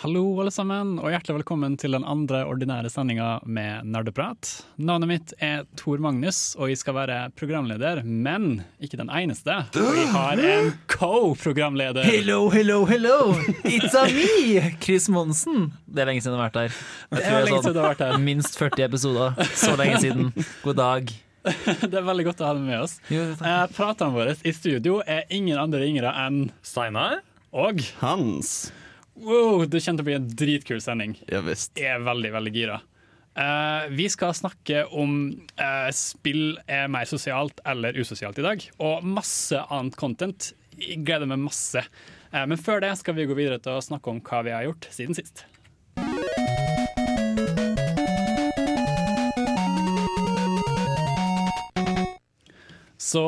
Hallo, alle sammen, og hjertelig velkommen til den andre ordinære sendinga med Nerdeprat. Navnet mitt er Tor Magnus, og jeg skal være programleder, men ikke den eneste. Vi har en co-programleder. Hello, hello, hello! It's a me! Chris Monsen. Det er lenge siden jeg har vært her. Jeg Det tror er lenge siden du har vært her. Minst 40 episoder. Så lenge siden. God dag. Det er veldig godt å ha deg med oss. Eh, Pratene våre i studio er ingen andre ringere enn Steinar? Og Hans. Wow, det kommer til å bli en dritkul sending. Ja visst. Jeg er veldig, veldig gira. Uh, vi skal snakke om uh, spill er mer sosialt eller usosialt i dag, og masse annet content. Jeg gleder meg masse. Uh, men før det skal vi gå videre til å snakke om hva vi har gjort siden sist. Så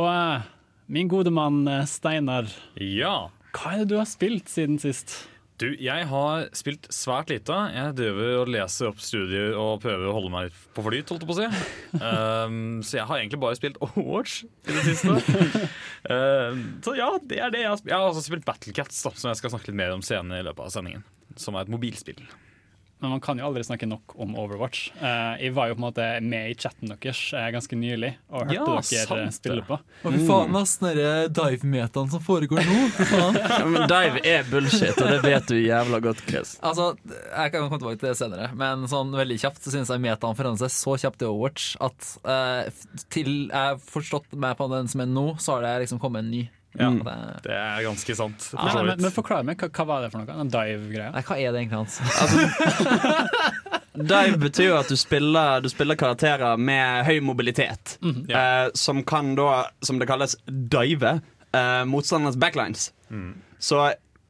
min gode mann Steinar, Ja. hva er det du har spilt siden sist? Du, jeg har spilt svært lite. Jeg driver og leser opp studier og prøver å holde meg på flyt, holdt jeg på å si. Um, så jeg har egentlig bare spilt Overwatch i det siste. Um, så ja, det er det jeg har spilt. Jeg har også spilt Battlecats, da, som jeg skal snakke litt mer om senere i løpet av sendingen. Som er et mobilspill. Men man kan jo aldri snakke nok om Overwatch. Uh, jeg var jo på en måte med i chatten deres uh, ganske nylig og hørte Ja, dere sant eh, spille på. Og fy faen, ass. Den derre dive-metaen som foregår nå. Ja, men dive er bullshit, og det vet du jævla godt, Chris. Altså, Jeg kan komme tilbake til det senere, men sånn veldig kjapt så synes jeg metaen forandrer seg så kjapt i Overwatch at uh, til jeg har forstått meg på den som er nå, så har det liksom kommet en ny. Ja, det, Det er ganske sant. Ja, Men, så men, men forklar meg, hva, hva var det for noe? Den dive-greia? nei, hva er det egentlig hans? Dive betyr jo at du spiller, du spiller karakterer med høy mobilitet. eh, som kan da, som det kalles, dive eh, motstanderens backlines. Så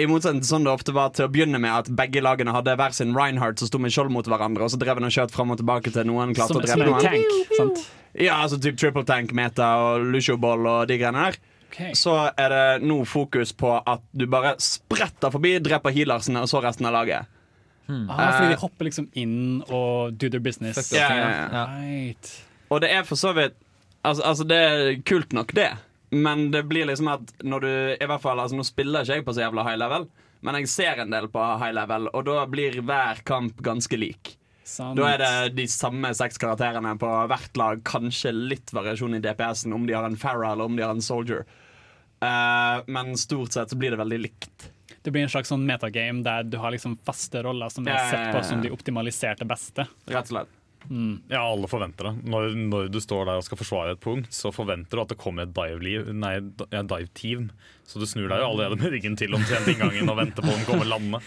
i motsetning til sånn det ofte var til å begynne med at begge lagene hadde hver sin Reinhardt som sto med skjold mot hverandre, og så drev han og skjøt fram og tilbake til noen klarte å drepe en noen. tank, sant? Ja, altså typ triple tank-meta og Lucio Ball og de greiene der. Ok. Så er det nå fokus på at du bare spretter forbi, dreper healersene, og så resten av laget. Ah, fordi de hopper liksom inn og do their business. Ja, ja. ja. Right. Og det er for så vidt Altså, altså det er kult nok, det. Men det blir liksom at når du I hvert fall, altså Nå spiller ikke jeg på så jævla high level, men jeg ser en del på high level, og da blir hver kamp ganske lik. Sant. Da er det de samme seks karakterene på hvert lag. Kanskje litt variasjon i DPS-en, om de har en Farah eller om de har en Soldier. Eh, men stort sett så blir det veldig likt. Det blir en slags sånn metagame der du har liksom faste roller som er sett på som de optimaliserte beste. Rett og slett. Ja, alle forventer det. Når, når du står der og skal forsvare et punkt, så forventer du at det kommer et dive-team. Ja, dive Så du snur deg jo allerede med ryggen til omtrent inngangen og venter på om den kommer lande.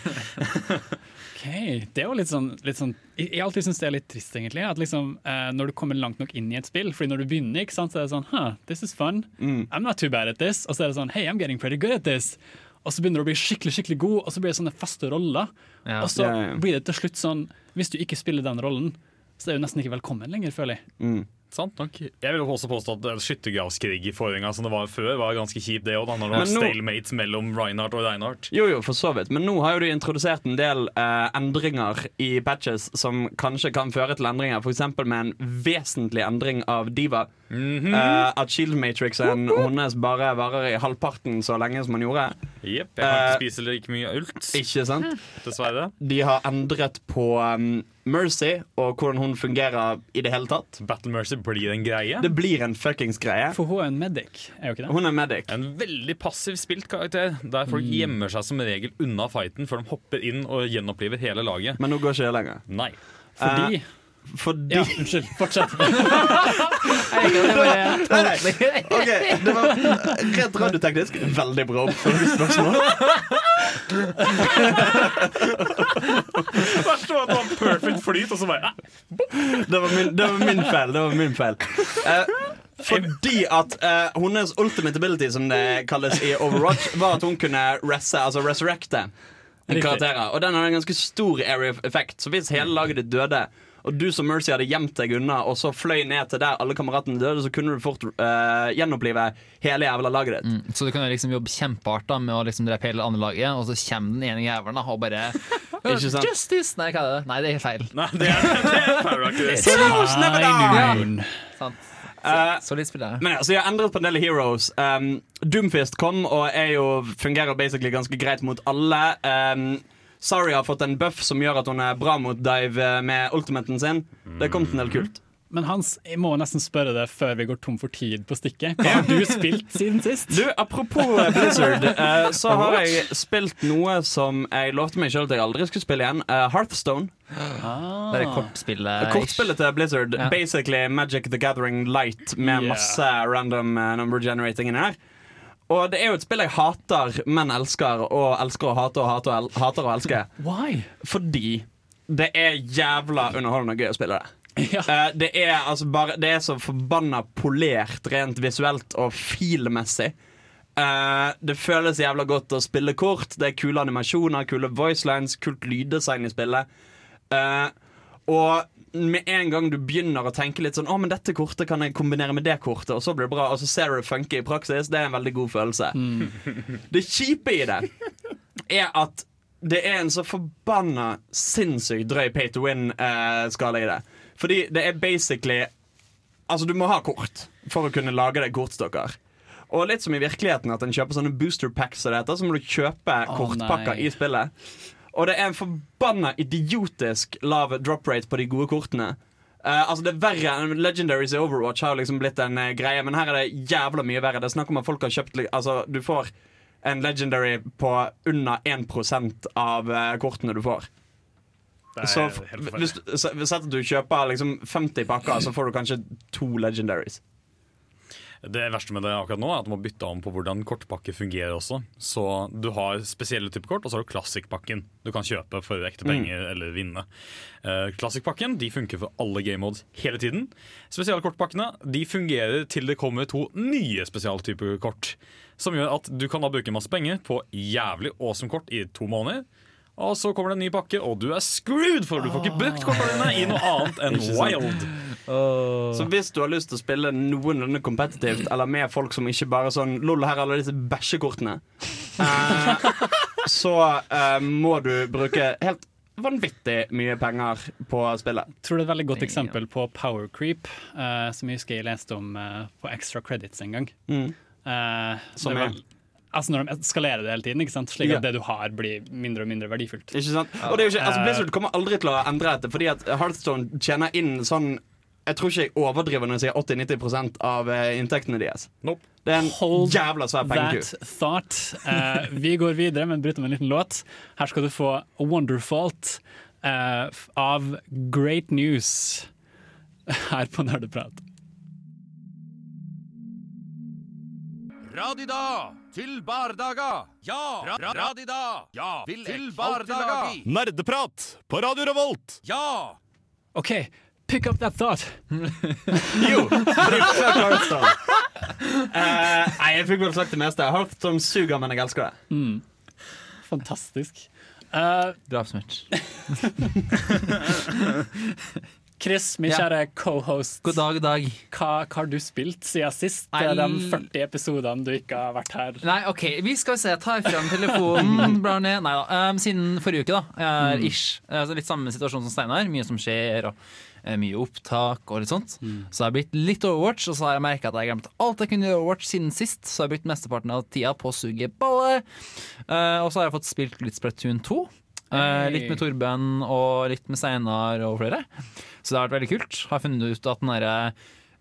Ok, Det er jo litt sånn, litt sånn Jeg alltid syns det er litt trist, egentlig. At liksom, eh, Når du kommer langt nok inn i et spill Fordi når du begynner, ikke sant, så er det sånn huh, This is fun. I'm not too bad at this. Og så er det sånn Hey, I'm getting pretty good at this. Og så begynner du å bli skikkelig skikkelig god, og så blir det sånne faste roller. Ja. Og så Ja, ja, ja. blir det til slutt sånn Hvis du ikke spiller den rollen, så er jo nesten ikke velkommen lenger, føler jeg. Sant nok. Jeg vil også påstå at skyttergravskrig i forringa som det var før, var ganske kjipt, det òg. Når det var nå- stalemates mellom Reinhardt og Reinhardt. Jo, jo, for så vidt. Men nå har jo du introdusert en del eh, endringer i patches som kanskje kan føre til endringer. F.eks. med en vesentlig endring av Diva. Eh, at Shield Matrixen hennes bare varer i halvparten så lenge som han gjorde. Jepp. Jeg kan Eh, ikke spise like mye ult, Ikke sant? dessverre. De har endret på um, Mercy og hvordan hun fungerer i det hele tatt. Battle Mercy blir en greie. Det blir en fuckings greie. For hun er en medic, er jo ikke det? Hun er medic. En veldig passiv spilt karakter, der folk gjemmer seg som regel unna fighten før de hopper inn og gjenoppliver hele laget. Men nå går ikke det lenger. Nei. Fordi Fordi Ja, unnskyld. Fortsett. Ok, det var rent radioteknisk veldig bra oppfølgingsspørsmål. Verst var at det var perfect flyt, og så bare ah, Det var min, det var min feil. Det var min feil. Uh, fordi at uh, hennes ultimate ability, som det kalles i Overwatch, var at hun kunne resse, altså resurrecte karakterer. Og den hadde en ganske stor area of effect. Så hvis hele laget ditt døde, og du som Mercy hadde gjemt deg unna, og så fløy ned til der alle kameratene døde, så kunne du fort uh, gjenopplive hele jævla laget ditt. Mm, Så du kan jo liksom jobbe kjempehardt da med å liksom drepe hele det andre laget, og så kommer den ene jævelen da, og bare Ikke sant? Justice! Nei, hva er det? Nei, det er feil. Nei, det er, det er die! Ja. Eh, Så litt spiller jeg. Men altså, jeg har endret på en del heroes. Um, Doomfist kom og er jo, fungerer basically ganske greit mot alle. Um, Sari har fått en buff som gjør at hun er bra mot dive med ultimaten sin. Det kom til en del kult. Men Hans, jeg må nesten spørre deg før vi går tom for tid på stikket. Hva har du spilt siden sist? Du, Apropos eh, Blizzard, eh, så har jeg spilt noe som jeg lovte meg sjøl at jeg aldri skulle spille igjen. Hearthstone. Det er kortspillet. Kortspillet til Blizzard. Ja. Basically Magic the Gathering Light med Yeah. masse random eh, number generating inni her. Og det er jo et spill jeg hater, men elsker, og elsker og hater og hater og, el hater og elsker. Why? Fordi det er jævla underholdende og gøy å spille det. Ja. Uh, det, er altså bare, det er så forbanna polert rent visuelt og filmessig. Uh, det føles jævla godt å spille kort. Det er kule animasjoner, kule voicelines, kult lyddesign i spillet. Uh, og med en gang du begynner å tenke litt sånn Å, men dette kortet kan jeg kombinere med det kortet, og så blir det bra, og så ser du det funke i praksis, det er en veldig god følelse. Det kjipe i det er at det er en så forbanna sinnssykt drøy pay to win-skala i det. Fordi det er basically Altså, du må ha kort for å kunne lage deg kortstokker. Og litt som i virkeligheten at en kjøper sånne booster packs, som det heter, så må du kjøpe oh, kortpakker nei. i spillet. Og det er en forbanna idiotisk lav drop rate på de gode kortene. Uh, altså Det er verre enn Legendaries i Overwatch har liksom blitt en uh, greie, men her er det jævla mye verre. Det er snakk om at folk har kjøpt Altså, du får en Legendary på under 1% av uh, kortene du får. Så hvis, så- at du kjøper liksom 50 pakker, så får du kanskje to Legendaries. Det verste med det akkurat nå er at du må bytte om på hvordan kortpakke fungerer også. Så du har spesielle typer kort, og så har du classic-pakken du kan kjøpe for ekte penger eller vinne. Uh, classic-pakken de funker for alle game modes hele tiden. Spesialkortpakkene de fungerer til det kommer to nye spesialtyper kort. Som gjør at du kan da bruke masse penger på jævlig awesome kort i to måneder. Og så kommer det en ny pakke, og du er screwed, for du får ikke brukt kortene dine i noe annet enn wild. Så hvis du har lyst til å spille noenlunde kompetitivt, eller med folk som ikke bare sånn Lol, her er alle disse bæsjekortene, eh, så eh, må du bruke helt vanvittig mye penger på spillet. Jeg tror det er et veldig godt eksempel på power creep, eh, som jeg husker jeg leste om eh, på Extra Credits en gang. Mm. Eh, Som er? Altså Når de eskalerer det hele tiden, ikke sant? slik Ja. at det du har, blir mindre og mindre verdifullt. Ikke sant? Og det er jo ikke, altså Eh. Blizzard kommer aldri til å endre dette, fordi at Hearthstone tjener inn sånn Jeg tror ikke jeg overdriver når jeg sier 80-90% av eh, inntektene deres. Nope. Det er en Hold jævla svær pengeku. That thought. Uh, vi går videre, men bryter med en liten låt. Her skal du få Wonderfault uh, av Great News her på Nerdeprat. Radida til bardaga. Ja! Ra ra radida. Ja! til bardaga. Nerdeprat på Radio Revolt! Ja! OK, pick up that thought. Jo! fuck klart Eh, nei, jeg fikk vel sagt det meste. Jeg har hørt om suger, men jeg elsker det. Fantastisk. Uh, Drapsmatch. Chris, min Ja. kjære co-host, God dag, dag. hva, hva har du spilt siden sist? Nei. De 40 episodene du ikke har vært her. Nei, OK, vi skal se. Jeg tar frem telefonen. blar ned. Nei da. Um, siden forrige uke, da. Jeg er ish. Altså, litt samme situasjon som Steinar. Mye som skjer, og eh, mye opptak og litt sånt. Så jeg har blitt litt Overwatch, og så har jeg merka at jeg har glemt alt jeg kunne gjøre Overwatch siden sist. Så jeg har brukt mesteparten av tida på å suge baller. Uh, og så har jeg fått spilt litt Splatoon 2. Eh, Hey. litt med Torben og litt med Steinar og flere. Så det har vært veldig kult. Har funnet ut at den derre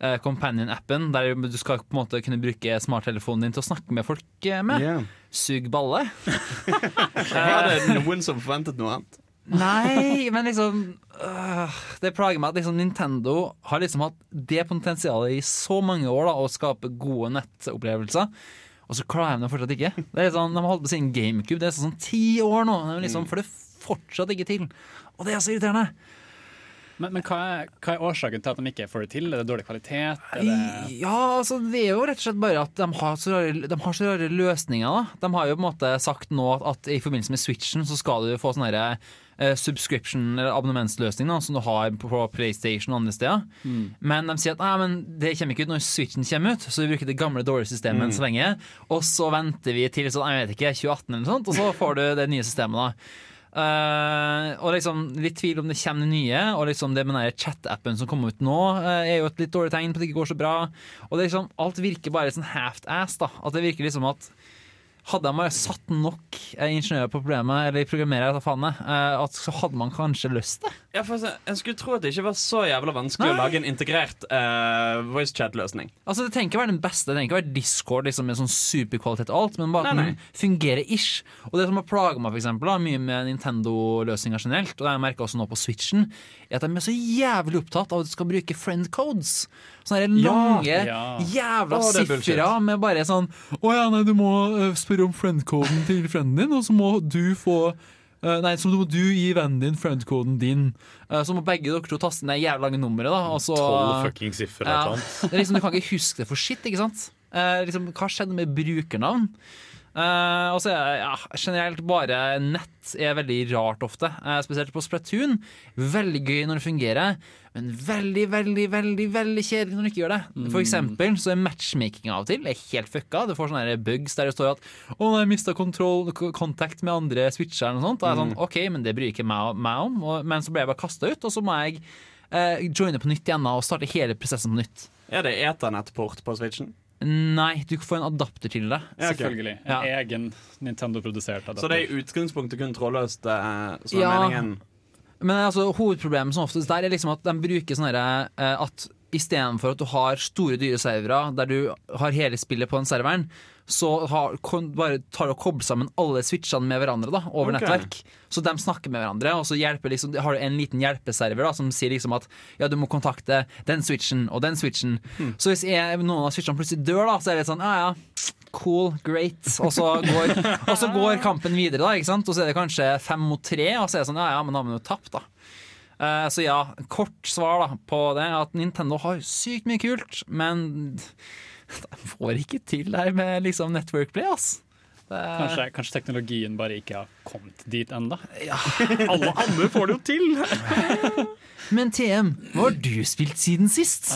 eh, Companion-appen, der du skal på en måte kunne bruke smarttelefonen din til å snakke med folk med. med. Sug balle. Var det noen som forventet noe annet? Nei, men liksom øh, Det plager meg at liksom Nintendo har liksom hatt det potensialet i så mange år da å skape gode nettopplevelser. Og så klarer de det fortsatt ikke. Det er sånn, De har holdt på siden GameCube. Det er sånn ti år nå. De liksom, for det fortsatt ikke til. Og det er så irriterende. Men, men hva, er, hva er årsaken til at de ikke får det til? Er det dårlig kvalitet? Det Ja, altså det er jo rett og slett bare at de har så rare, de har så rare løsninger. Da. De har jo på en måte sagt nå at, at i forbindelse med Switchen så skal du få sånn herre eh, subscription eller abonnementsløsning da, som du har på, PlayStation og andre steder. Men de sier at nei, men det kommer ikke ut når Switchen kommer ut, så vi bruker det gamle dårlige systemet enn så lenge. Og så venter vi til sånn, jeg vet ikke, 2018 eller noe sånt, og så får du det nye systemet. da Eh, og liksom Litt tvil om det kommer nye. Og liksom det med den chat-appen som kom ut nå, uh, er jo et litt dårlig tegn på at det ikke går så bra. Og det liksom, alt virker bare sånn half-ass. da At det virker liksom at hadde man bare satt nok eh, ingeniører på problemet, eller programmerer, eh, at så hadde man kanskje løst det. Ja, for jeg, jeg skulle tro at det ikke var så jævla vanskelig å lage en integrert uh, voicechat-løsning. Altså Det trenger ikke være den beste, det trenger ikke være Discord liksom, med sånn superkvalitet og alt, men bare at den fungerer ish. Og det som har plaga meg for eksempel, da, mye med Nintendo-løsninger generelt, og det har jeg merka også nå på Switchen, er at de er så jævlig opptatt av at du skal bruke friend codes. Sånne lange, ja. jævla sifre med bare sånn Å ja, nei, du må eh, spørre om friend-coden til frienden din, og så må du få eh, Nei, så må du gi vennen din friend-coden din. Eh, så må begge dere to taste inn det jævla lange nummeret. da så- Tolv fucking siffer eller ja. liksom, du kan ikke huske det for shit, ikke sant? Liksom, hva skjedde med brukernavn? Eh, og så er ja, generelt bare nett er veldig rart ofte. Uh, spesielt på Splatoon. Veldig gøy når det fungerer, men veldig, veldig veldig, veldig kjedelig når det ikke gjør det. For eksempel så er matchmaking av og til er helt fucka. Du får sånne bugs der det står at 'Å nei, jeg mista kontakt med andre switcher' og sånt. Og jeg er sånn, ok, men det bryr ikke meg, meg om. Og, men så ble jeg bare kasta ut, og så må jeg uh, joine på nytt igjen og starte hele prosessen på nytt. Er det eternettport på Switchen? Nei, du får en adapter til det. Ja, okay. Selvfølgelig. Ja. En egen Nintendo-produsert adapter. Så det er i utgangspunktet kun trådløst eh, som er Ja. meningen? Men altså, hovedproblemet som oftest der er liksom at de bruker sånn eh, at istedenfor at du har store, dyre servere der du har hele spillet på den serveren, så har, kon, bare tar og kobler sammen alle switchene med hverandre da, over okay. nettverk. Så de snakker med hverandre, og så liksom, har du en liten hjelpeserver da, som sier liksom at ja, du må kontakte den switchen og den switchen. Så hvis jeg, noen av switchene plutselig dør, da, så er det sånn ja ja. Cool, great. Og så, går, og så går kampen videre, da. ikke sant? Og så er det kanskje fem mot tre, og så er det sånn ja ja, men da har vi jo tapt, da. Eh, så ja, kort svar da på det at Nintendo har sykt mye kult, men de får ikke til der med liksom Network Play, ass. Det Kanskje, kanskje teknologien bare ikke har kommet dit ennå. Alle andre får det jo til! Men TM, hva har du spilt siden sist?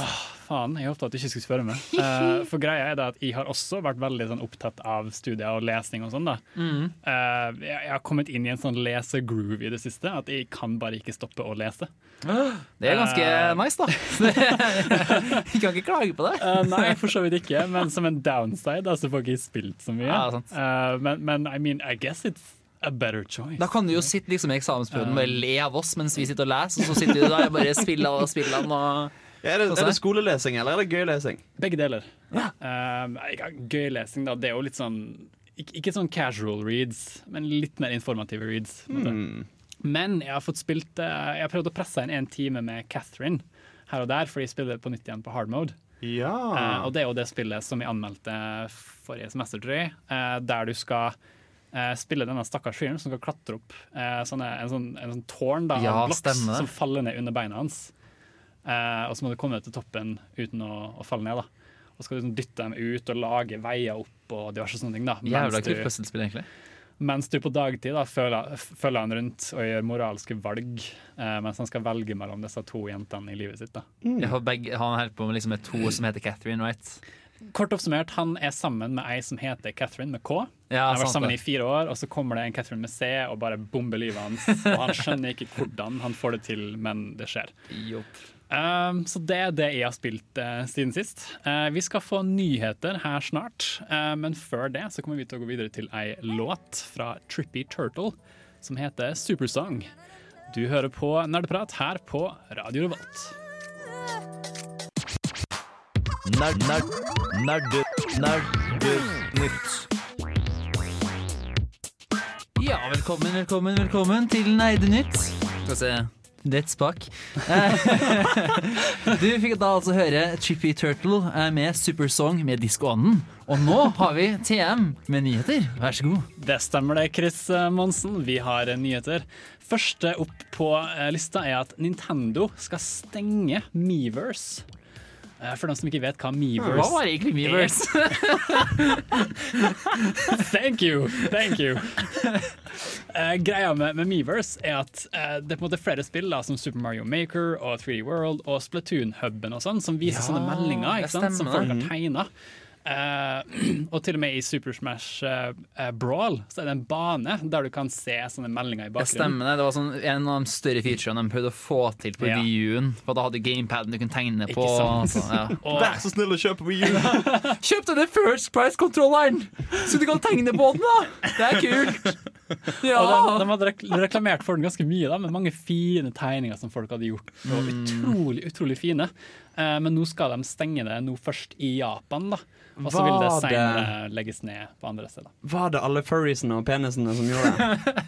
Faen, jeg håpet at du ikke skulle spørre meg. Uh, for greia er det at jeg har også vært veldig sånn, opptatt av studier og lesning og sånn. da. Eh, jeg, jeg har kommet inn i en sånn lesegroove i det siste, at jeg kan bare ikke stoppe å lese. Det er ganske uh, nice, da. Jeg kan ikke klage på det. Nei, for så vidt ikke, men som en downside altså så får jeg ikke spilt så mye. Ja, men, men I mean, I guess it's a better choice. Da kan du jo sitte liksom i eksamensperioden og le av oss mens vi sitter og leser, og så sitter du der og bare spiller og spiller og Er det, er det skolelesing, eller er det gøy lesing? Begge deler. Ja. Uh, gøy lesing, da. Det er jo litt sånn ikke, ikke sånn casual reads, men litt mer informative reads. Mm. Men jeg har fått spilt uh, Jeg har prøvd å presse inn en time med Catherine her og der, fordi jeg spiller på nytt igjen på hard mode. Ja. Uh, og det er jo det spillet som jeg anmeldte forrige semester, tror jeg, eh, der du skal spille denne stakkars fyren som skal klatre opp eh, sånne, en, sånn, en sånn tårn da, Ja, det. som faller ned under beina hans. Eh, og så må du komme til toppen uten å, å falle ned. da. Og så skal du liksom dytte dem ut og lage veier opp og diverse sånne ting. da. Jævla kult puslespill, egentlig. mens du på dagtid da, følger, følger han rundt og gjør moralske valg, eh, mens han skal velge mellom disse to jentene i livet sitt. da. Jeg har begge, han holder på med liksom et to som heter Catherine, right? Kort oppsummert, han er sammen med ei som heter Catherine med K. Ja, han har vært sammen det. i fire år, og så kommer det en Catherine med C og bare bomber livet hans. Og han skjønner ikke hvordan han får det til, men det skjer. Jopp. Um, så det er det jeg har spilt uh, siden sist. Uh, vi skal få nyheter her snart, uh, men før det så kommer vi til å gå videre til ei låt fra Trippy Turtle som heter Supersong. Du hører på Nerdeprat her på Radio Revolt. Nerd, nerd, nerdu, nerdenytt. Ja, velkommen, velkommen, velkommen til Nerdenytt. Skal vi se. Et spak. Eh, du fikk da altså høre Chippy Turtle eh, med Supersong med diskoanden. Og nå har vi TM med nyheter. Vær så god. Det stemmer det, Chris eh, Monsen. Vi har nyheter. Første opp på lista er at Nintendo skal stenge Meverse. Eh, For dem som ikke vet hva Meverse Hva var egentlig Meverse? Thank you! Thank you. Uh, greia med, med Meverse er at uh, det er på en måte flere spill da, som Super Mario Maker og 3D World og Splatoon-huben og sånn, som viser Ja, sånne meldinger sant, som folk har tegna. og til og med i Super Smash uh, uh, Brawl så er det en bane der du kan se sånne meldinger i Det bakgrunnen. stemmer. det. Det var sånn, en av de større featurene de prøvde å få til på Ja. VU-en. For da hadde du gamepaden du kunne tegne på. Så, ja. Og, Vær så snill å kjøpe Wii U! Kjøp denne First Price-kontrolleren, så du kan tegne på den! da Det er kult! Ja! og de, de hadde reklamert for den ganske mye, da, med mange fine tegninger som folk hadde gjort. Mm. utrolig, utrolig fine. Eh, men nå skal de stenge det nå først i Japan, da. Og så vil det seinere legges ned på andre steder. Var det alle furriesene og penisene som gjorde det?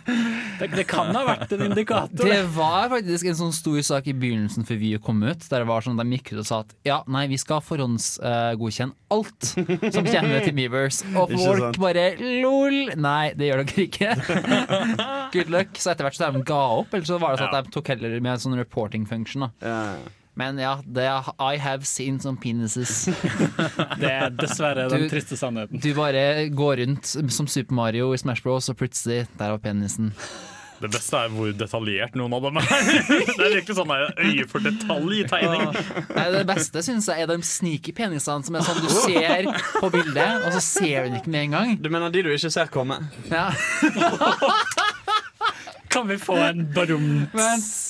Det, det kan ha vært en indikator. Det var faktisk en sånn stor sak i begynnelsen før vi kom ut, der det var sånn at de gikk ut og sa at ja, nei, vi skal forhåndsgodkjenne alt som kommer til Meverse. Og folk sant. bare lol! Nei, det gjør dere ikke. Good luck. Så etter hvert så de ga opp, eller så var det sånn at de tok heller med en sånn reporting function. da Ja. Men ja, det, er I have seen some penises. Det er dessverre den Du- triste sannheten. Du bare går rundt som Super Mario i Smash Bros, og plutselig, der var penisen. Det beste er hvor detaljert noen av dem er. Det er virkelig sånn øye for detalj i tegning. Nei, det beste synes jeg er de sneaky penisene som er sånn du ser på bildet, og så ser du den ikke med en gang. Du mener de du ikke ser komme? Ja. Kan vi få en brumt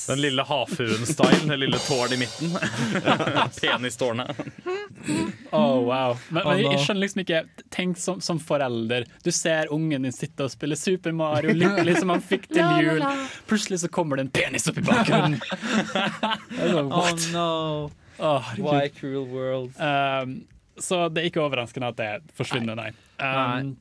Den lille havfruen-style, det lille tårnet i midten. Penistårnet. Oh, wow. Men, men jeg, jeg skjønner liksom ikke Tenk som, som forelder. Du ser ungen din sitte og spille Super Mario, lykkelig som han fikk til jul. Plutselig så kommer det en penis opp i bakgrunnen. Oh no, why cruel world. Um, så det er ikke overraskende at det forsvinner, nei. Um,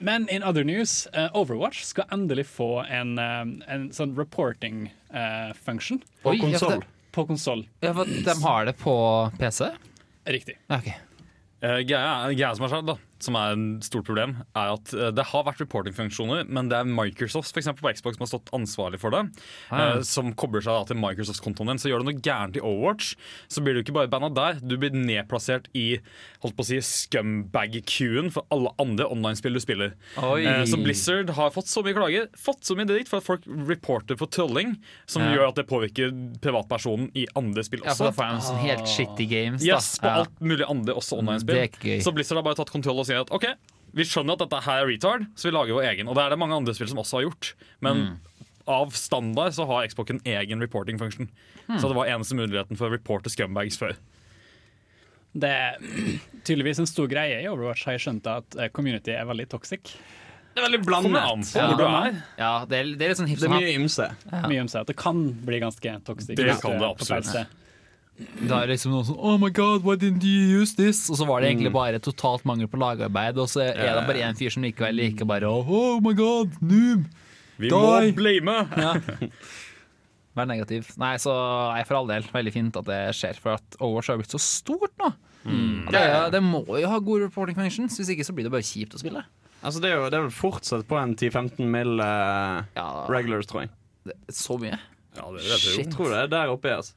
men in other news, uh, Overwatch skal endelig få en, um, en sånn reporting uh, function Oi, konsoll. På konsoll. ja, for de har det på PC? Riktig. Okay. ok. Eh, Greia greia som har skjedd, da, som er et stort problem, er at eh, det har vært reporting-funksjoner, men det er Microsoft for eksempel, på Xbox som har stått ansvarlig for det. Eh, Som kobler seg da til Microsoft-kontoen din. Så gjør du noe gærent i Overwatch, så blir du ikke bare banna der, du blir nedplassert i holdt på å si scumbag-queuen for alle andre online-spill du spiller. Eh, Så Blizzard har fått så mye klager, fått så mye dritt for at folk reporter for trolling, som Ja. gjør at det påvirker privatpersonen i andre spill Ja, for også. da får de sånn helt shitty games, da. Yes, på Ja. alt mulig andre, også online-spill. Så Blizzard har bare tatt kontroll og sier at OK, vi skjønner at dette her er retard, så vi lager vår egen. Og det er det mange andre spill som også har gjort. Men Mm. av standard så har Xbox en egen reporting function. Mm. Så det var eneste muligheten for å reporte scumbags før. Det er tydeligvis en stor greie i Overwatch, har jeg skjønt at eh, community er veldig toxic. Det er veldig blandet. Ja. hvor du er. Ja, det er, det er litt sånn Det er mye ymse. ymse. Mye ymse. at det kan bli ganske toxic. Det kan det absolutt. Det er liksom noen sånn Oh my god, why didn't you use this? Og så var det egentlig bare totalt mangel på lagarbeid, og så er det bare én fyr som likevel liker bare Oh my god, noob! Vi må blame! Ja. Vær negativ. Nei, så nei, for all del. Veldig fint at det skjer, for at Overwatch har blitt så stort nå. Mm. Det, det må jo ha gode reporting functions, hvis ikke så blir det bare kjipt å spille. Altså, det, er jo, det er vel fortsatt på en 10-15 mil Uh, Ja, regulars, tror jeg. Så mye. Ja, det det, Jeg tror det er der oppe. Altså.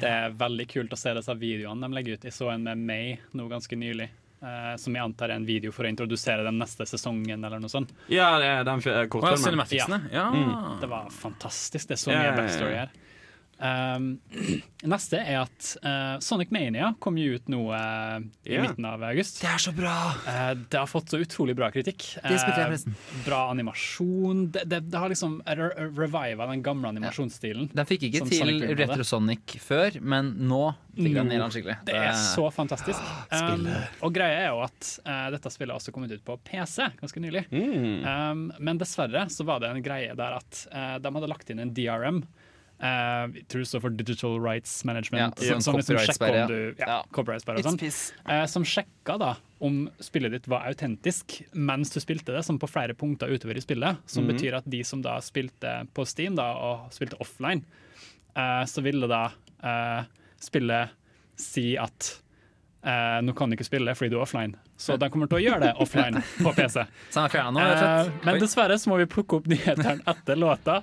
Det er veldig kult å se disse videoene de legger ut. Jeg så en med meg nå ganske nylig. eh, som jeg antar er en video for å introdusere den neste sesongen, eller noe sånt. Ja, det er den kortfilmen. Ja. ja, Mm. Det var fantastisk. Det er så mye yeah, backstory her. Um, neste er at uh, Sonic Mania kom jo ut nå uh, i yeah. midten av august. Det er så bra! Uh, det har fått så utrolig bra kritikk. Uh, bra animasjon. Det, det, det har liksom re reviva den gamle animasjonsstilen. Den fikk ikke til. Retrosonic før, men nå fikk den ned den skikkelig. Det er så fantastisk. Um, og greia er jo at uh, dette spillet har også kommet ut på PC ganske nylig. Mm. Um, men dessverre så var det en greie der at uh, de hadde lagt inn en DRM. Uh, tror det står for Digital Rights Management. Ja, sånn som liksom sjekker om du, ja, ja. copyright-sperre og sånn. Eh, som sjekka da om spillet ditt var autentisk mens du spilte det, som på flere punkter utover i spillet. Som Mhm. betyr at de som da spilte på Steam da, og spilte offline, uh, så ville da uh, spillet si at Uh, nå kan du ikke spille fordi du er offline. Så de kommer til å gjøre det offline på PC. Eh, men dessverre så må vi plukke opp nyhetene etter låta.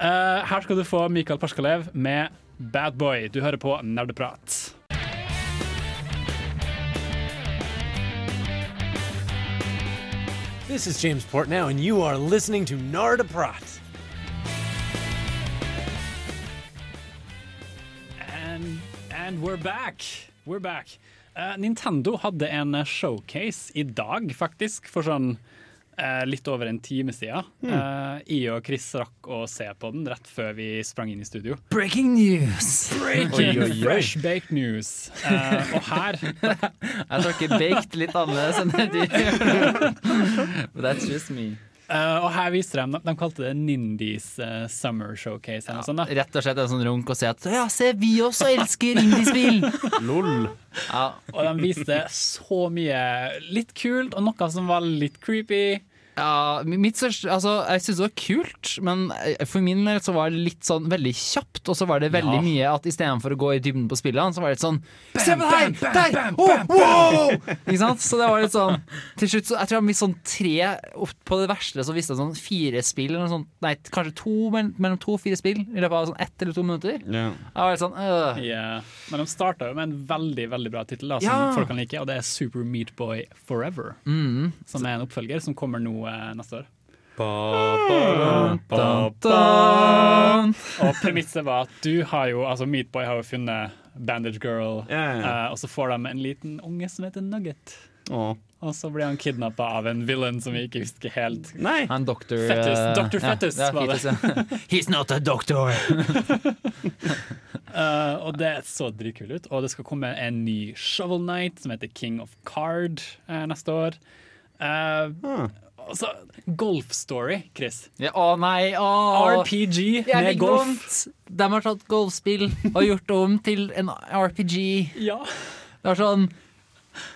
Eh, her skal du få Mikael Parskalev med Bad Boy. Du hører på Nerdeprat. This is James Portnow, and you are listening to Narda Prat. And, and we're back. We're back. Uh, Nintendo hadde en showcase i dag, faktisk, for sånn litt over en time siden. Eh, jeg og Chris rakk å se på den rett før vi sprang inn i studio. Breaking news! Breaking fresh baked news. Eh, og her Jeg tror ikke baked litt annerledes enn det de gjør. But that's just me. Eh, og her viser de De kalte det Nindies uh, Summer Showcase. Ja, sånn, da. Rett og slett en sånn runk og si at ja, se, vi også elsker indiespill! Lol. Ja, Og de viste så mye litt kult, og noe som var litt creepy. Ja, mitt største, altså, jeg synes det var kult, men eh, for min del så var det litt sånn veldig kjapt. Og så var det veldig Ja. mye at istedenfor å gå i dybden på spillene, så var det litt sånn Se på deg! Der! oh, wow! Ikke sant? Så det var litt sånn Til slutt så Jeg tror jeg mistet sånn tre opp På det verste så visste jeg sånn fire spill, eller noe sånt. Nei, kanskje to, mellom to og fire spill i løpet av sånn ett eller to minutter. Yeah. Jeg var litt sånn øh. yeah. Men de starta jo med en veldig veldig bra tittel som Ja. folk kan like, og det er Super Meat Boy Forever. Mm. Som er en oppfølger som kommer nå neste år. Og premisset var at du har jo Altså Meat Boy har jo funnet Bandage Girl, yeah, eh, og så får de en liten unge som heter Nugget. Oh. Og så blir han kidnappa av en villain som vi ikke husker helt. Nei. Han doktor Fettus, eh, Dr. ja, Fettus ja, var det. He's not a doctor! uh, og det så dritkult ut. Og det skal komme en ny Shovel Knight som heter King of Card uh, neste år. Uh, og så Golf Story, Chris. Ja, å nei, å RPG Jeg med fikk golf. vondt. De har tatt golfspill og gjort om til en RPG. Ja. Det er sånn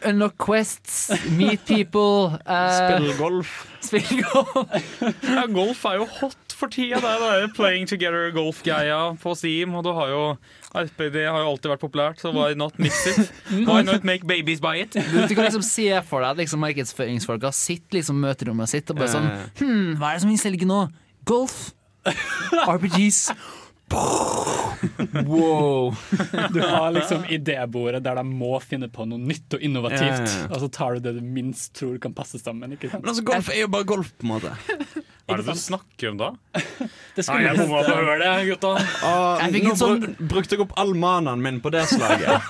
Unlock quests, meet people eh, Spill golf. Spill golf. Ja, golf er jo hot for tida. Det er det Playing Together Golf-greia på Steam. Og du har jo RPD har jo alltid vært populært, så why not mix it? Why not make babies buy it? Du, du kan liksom se for deg liksom, markedsføringsfolka sitter liksom møterommet sitt og bare sånn Hm, hva er det som vil selge nå? Golf? RPGs? Wow. Du har liksom idébordet der de må finne på noe nytt og innovativt. Ja, ja. Og så tar du det du minst tror kan passe sammen. Ikke sant? Men altså, golf er jo bare golf, på en måte. Hva er det du snakker om da? Det Nei, jeg bomma på å høre det, gutta. Uh, Jeg nå sånn- brukte jeg opp all manaen min på det slaget.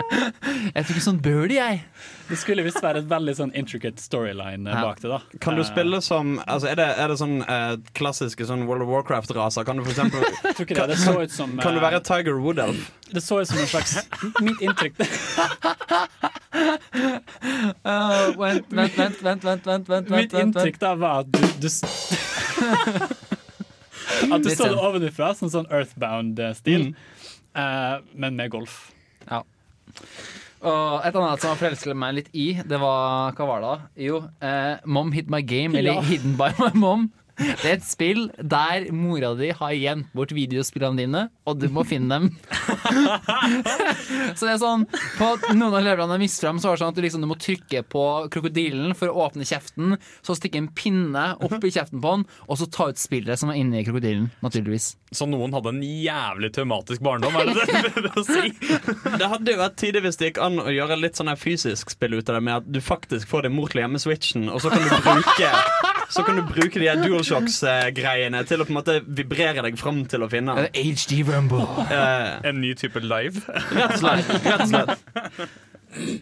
Jeg fikk en sånn birdie, jeg. Det skulle visst være et veldig sånn intricate storyline eh, Ja. bak det. da Kan du Eh, spille som altså, Er det, er det sånn eh, klassiske sånn World of Warcraft-raser? Kan du for eksempel kan, det, det så ut som Kan du eh, være Tiger Woodelf? Det så ut som en slags Mitt inntrykk Uh, vent, vent, vent, vent, vent, vent, vent, Mitt inntrykk da var at du, du At du så det sånn. ovenfra, sånn sånn Earthbound-stil, Mm. uh, men med golf. Og et annet som forelsket meg litt i, det var Hva var det da? Jo, eh, Mom Hit My Game, eller Ja. Hidden by My Mom. Det er et spill der mora di har gjemt bort videospillene dine, og du må finne dem. så det er sånn På noen av levelene jeg viste frem, så var det sånn at du, liksom, du må trykke på krokodillen for å åpne kjeften, så stikke en pinne opp i kjeften på den, og så ta ut spillet som er inni krokodillen, naturligvis. Så noen hadde en jævlig traumatisk barndom, er det det du prøver å si? Det hadde jo vært tidlig hvis det gikk an å gjøre litt sånn her fysisk spill ut av det, med at du faktisk får din mor til å gjemme switchen, og så kan du bruke Så kan du bruke de her DualShocks-greiene til å på en måte vibrere deg fram til å finne den. HD Rumble. Uh, En ny type live. rett og slett. Rett og slett.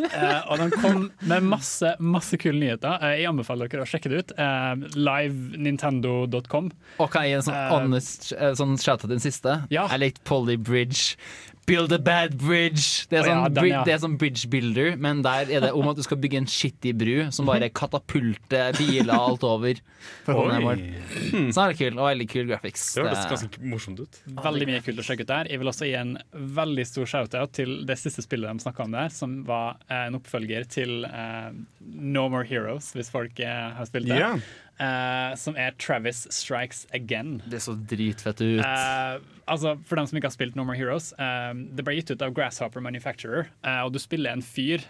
uh, og den kom med masse masse kule nyheter. Uh, jeg anbefaler dere å sjekke det ut. Uh, Livenintendo.com. Og kan jeg gi en sånn honest uh, sånn shout til den siste? Ja. Jeg likte Polly Bridge. Build a bad bridge. Det er ja, sånn, den, ja. det er sånn bridge builder, men der er det om at du skal bygge en skittig bru som bare katapulter biler alt over. For å komme ned. Så er det kult, og veldig kul graphics. Det høres ganske morsomt ut. Veldig mye kult å sjekke ut der. Jeg vil også gi en veldig stor shout-out til det siste spillet de snakka om der, som var eh, en oppfølger til uh, No More Heroes, hvis folk uh, har spilt det. Ja. Eh, som er Travis Strikes Again. Det så dritfett ut. Uh, altså, for dem som ikke har spilt No More Heroes, uh, det ble gitt ut av Grasshopper Manufacturer, og du spiller en fyr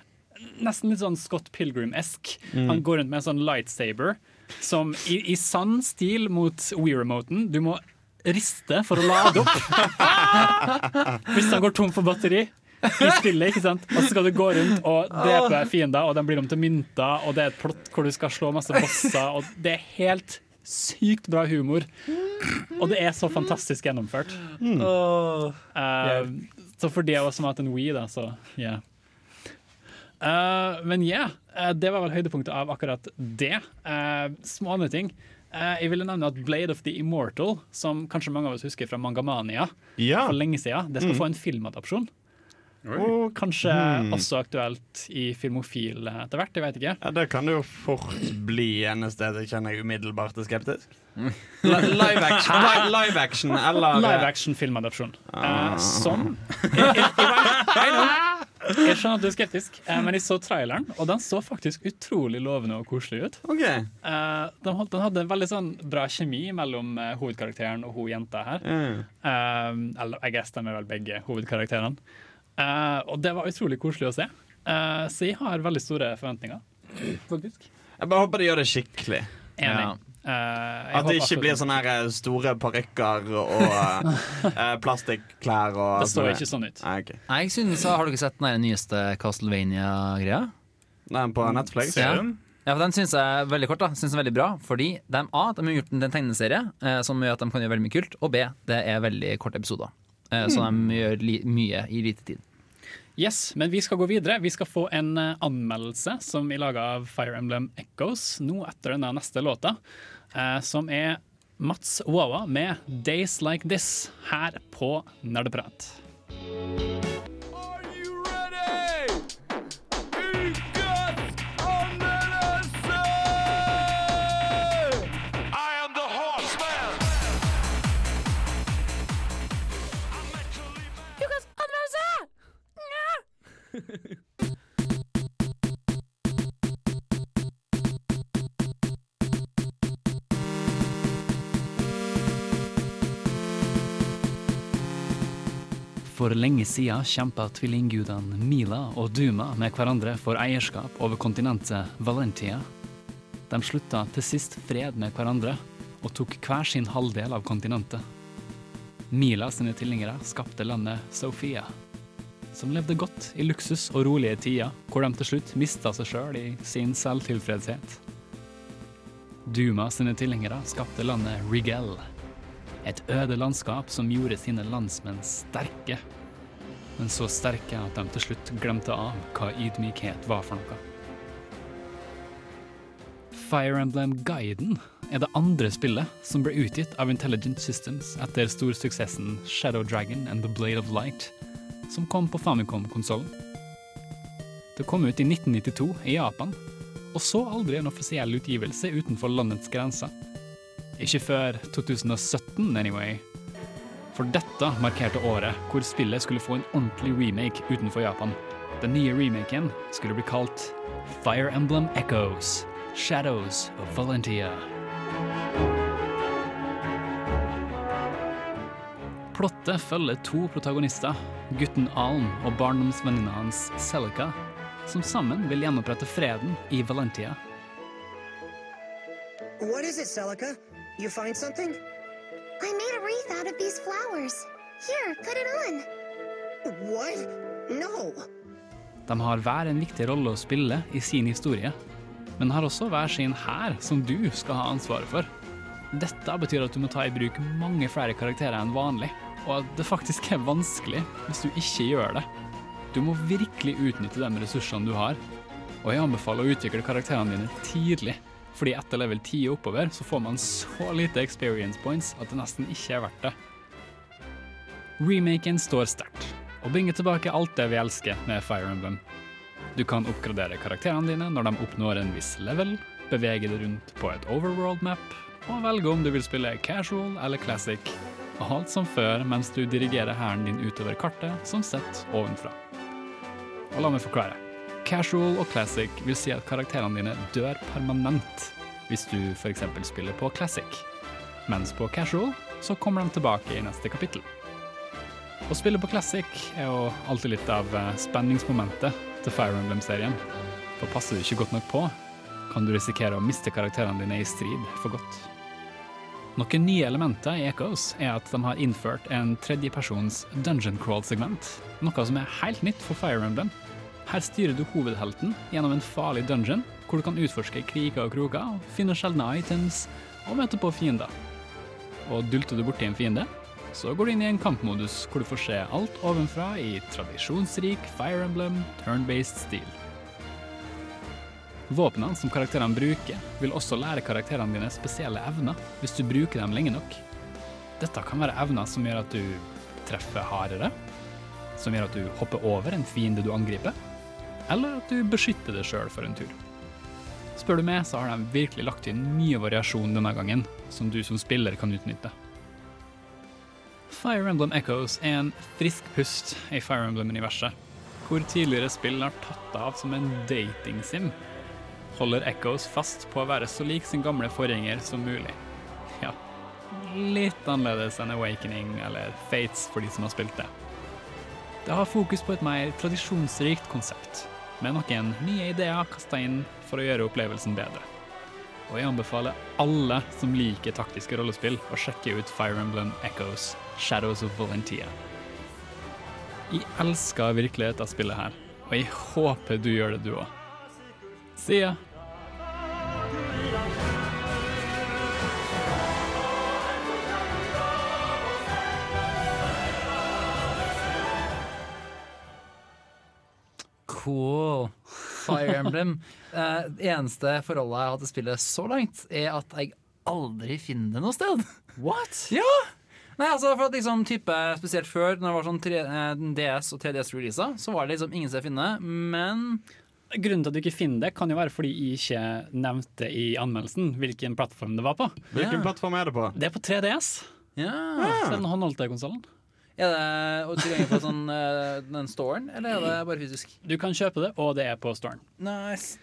nesten litt sånn Scott Pilgrim-esk. Han går rundt med en sånn lightsaber som i, i sann stil mot Wii-remoten. Du må riste for å lade opp hvis han går tom for batteri. I spillet, ikke sant? Og så skal du gå rundt og drepe fiender, og de blir om til mynter, og det er et plott hvor du skal slå masse bosser, og det er helt sykt bra humor. Og det er så fantastisk gjennomført. Eh, så for de av oss som har hatt en Wii, da, så yeah. Uh, men ja, eh, det var vel høydepunktet av akkurat det. Uh, små andre ting. Eh, jeg ville nevne at Blade of the Immortal, som kanskje mange av oss husker fra Mangamania Ja. for lenge siden, det skal få en filmadopsjon. Og kanskje også aktuelt i Filmofil etter hvert, jeg vet ikke. Ja, det kan det jo fort bli eneste jeg kjenner jeg umiddelbart er skeptisk. Live action, li- live action eller Live action filmadopsjon. Eh, som jeg, jeg, jeg, skjønner at du er skeptisk, eh, men jeg så traileren, og den så faktisk utrolig lovende og koselig ut. OK. Eh, den, hadde en veldig sånn bra kjemi mellom eh, hovedkarakteren og hun jenta her. Mm. Eh, eller jeg guess de er vel begge hovedkarakterene. Eh, og det var utrolig koselig å se. Uh, så jeg har veldig store forventninger, faktisk. Jeg bare håper de gjør det skikkelig. Enig. Ja. Uh, At det ikke blir sånne her eh, store parykker og uh, plastikkklær og Det står ikke sånn ut. Nei, ok. Jeg synes, Har dere sett den nyeste Castlevania-greia? Den på Netflix? Ja. Ja, for Den synes jeg er veldig kort da Synes jeg er veldig bra Fordi de, A, de har gjort en tegneserie eh, Som gjør at de kan gjøre veldig mye kult Og B, det er veldig korte episoder eh, Så de gjør li mye i lite tid Yes, men vi skal gå videre. Vi skal få en eh, anmeldelse som er laga av Fire Emblem Echoes nå etter denne neste låta, eh, som er Mats Wawa med 'Days Like This' her på Nerdeprat. For lenge siden kjempa tvillinggudene Mila og Duma med hverandre for eierskap over kontinentet Valentia. De slutta til sist fred med hverandre og tok hver sin halvdel av kontinentet. Mila sine tilhengere skapte landet Sofia, som levde godt i luksus og rolige tider, hvor de til slutt mista seg sjøl i sin selvtilfredshet. Duma sine tilhengere skapte landet Rigel, et øde landskap som gjorde sine landsmenn sterke, men så sterke at de til slutt glemte av hva ydmykhet var for noe. Fire Emblem Guiden er det andre spillet som ble utgitt av Intelligent Systems etter storsuksessen Shadow Dragon and The Blade of Light, som kom på Famicom-konsollen. Det kom ut i 1992 i Japan, og så aldri en offisiell utgivelse utenfor landets grenser. Ikke før 2017, anyway. For dette markerte året hvor spillet skulle få en ordentlig remake utenfor Japan. Den nye remaken skulle bli kalt Fire Emblem Echoes Shadows of Valentia. Plottet følger to protagonister, gutten Alm og barndomsvenninna hans Celica, som sammen vil gjenopprette freden i Valentia. What is it, Celica? You find something? I made a wreath out of these flowers. Here, put it on. What? No. De har hver en viktig rolle å spille i sin historie, men har også hver sin hær som du skal ha ansvaret for. Dette betyr at du må ta i bruk mange flere karakterer enn vanlig, og at det faktisk er vanskelig hvis du ikke gjør det. Du må virkelig utnytte de ressursene du har, og jeg anbefaler å utvikle karakterene dine tidlig, fordi etter level 10 og oppover så får man så lite experience points at det nesten ikke er verdt det. Remaken står sterkt, og bringer tilbake alt det vi elsker med Fire Emblem. Du kan oppgradere karakterene dine når de oppnår en viss level, bevege deg rundt på et overworld map, og velge om du vil spille casual eller classic, alt som før mens du dirigerer hæren din utover kartet som sett ovenfra. Og la meg forklare. Casual og classic vil si at karakterene dine dør permanent hvis du f.eks. spiller på classic, mens på casual så kommer de tilbake i neste kapittel. Å spille på classic er jo alltid litt av eh, spenningsmomentet til Fire Emblem-serien. For passer du ikke godt nok på, kan du risikere å miste karakterene dine i strid for godt. Noen nye elementer i Echoes er at de har innført en tredjepersons dungeon crawl-segment, noe som er helt nytt for Fire Emblem. Her styrer du hovedhelten gjennom en farlig dungeon, hvor du kan utforske kriker og kroker, finne sjeldne items og møte på fiender. Og dulter du borti en fiende, så går du inn i en kampmodus hvor du får se alt ovenfra i tradisjonsrik Fire Emblem turn-based stil. Våpnene som karakterene bruker, vil også lære karakterene dine spesielle evner hvis du bruker dem lenge nok. Dette kan være evner som gjør at du treffer hardere, som gjør at du hopper over en fiende du angriper, eller at du beskytter deg sjøl for en tur. Spør du meg, så har de virkelig lagt inn mye variasjon denne gangen, som du som spiller kan utnytte. Fire Emblem Echoes er en frisk pust i Fire Emblem-universet, hvor tidligere spill har tatt av som en dating-sim. Holder Echoes fast på å være så lik sin gamle forgjenger som mulig. Ja, litt annerledes enn Awakening eller Fates for de som har spilt det. Det har fokus på et mer tradisjonsrikt konsept, med noen nye ideer kasta inn for å gjøre opplevelsen bedre. Og jeg anbefaler alle som liker taktiske rollespill, å sjekke ut Fire Emblem Echoes Shadows of Valentia. Jeg elsker virkelig dette spillet her, og jeg håper du gjør det du òg. See ya! Cool. Fire Emblem. uh, eneste forholdet jeg har til spillet så langt, er at jeg aldri finner det noe sted. What? Ja! Nei, altså for at liksom type Spesielt før, når det var sånn 3, eh, DS og 3DS-releaser, så var det liksom ingen sted å finne, men Grunnen til at du ikke finner det, kan jo være fordi jeg ikke nevnte i anmeldelsen hvilken plattform det var på. Hvilken plattform er det på? Det er på 3DS. ja. Så den håndholdte konsollen. Er det tilgjengelig på sånn, eh, den storen, eller er det bare fysisk? Du kan kjøpe det, og det er på storen. Nice.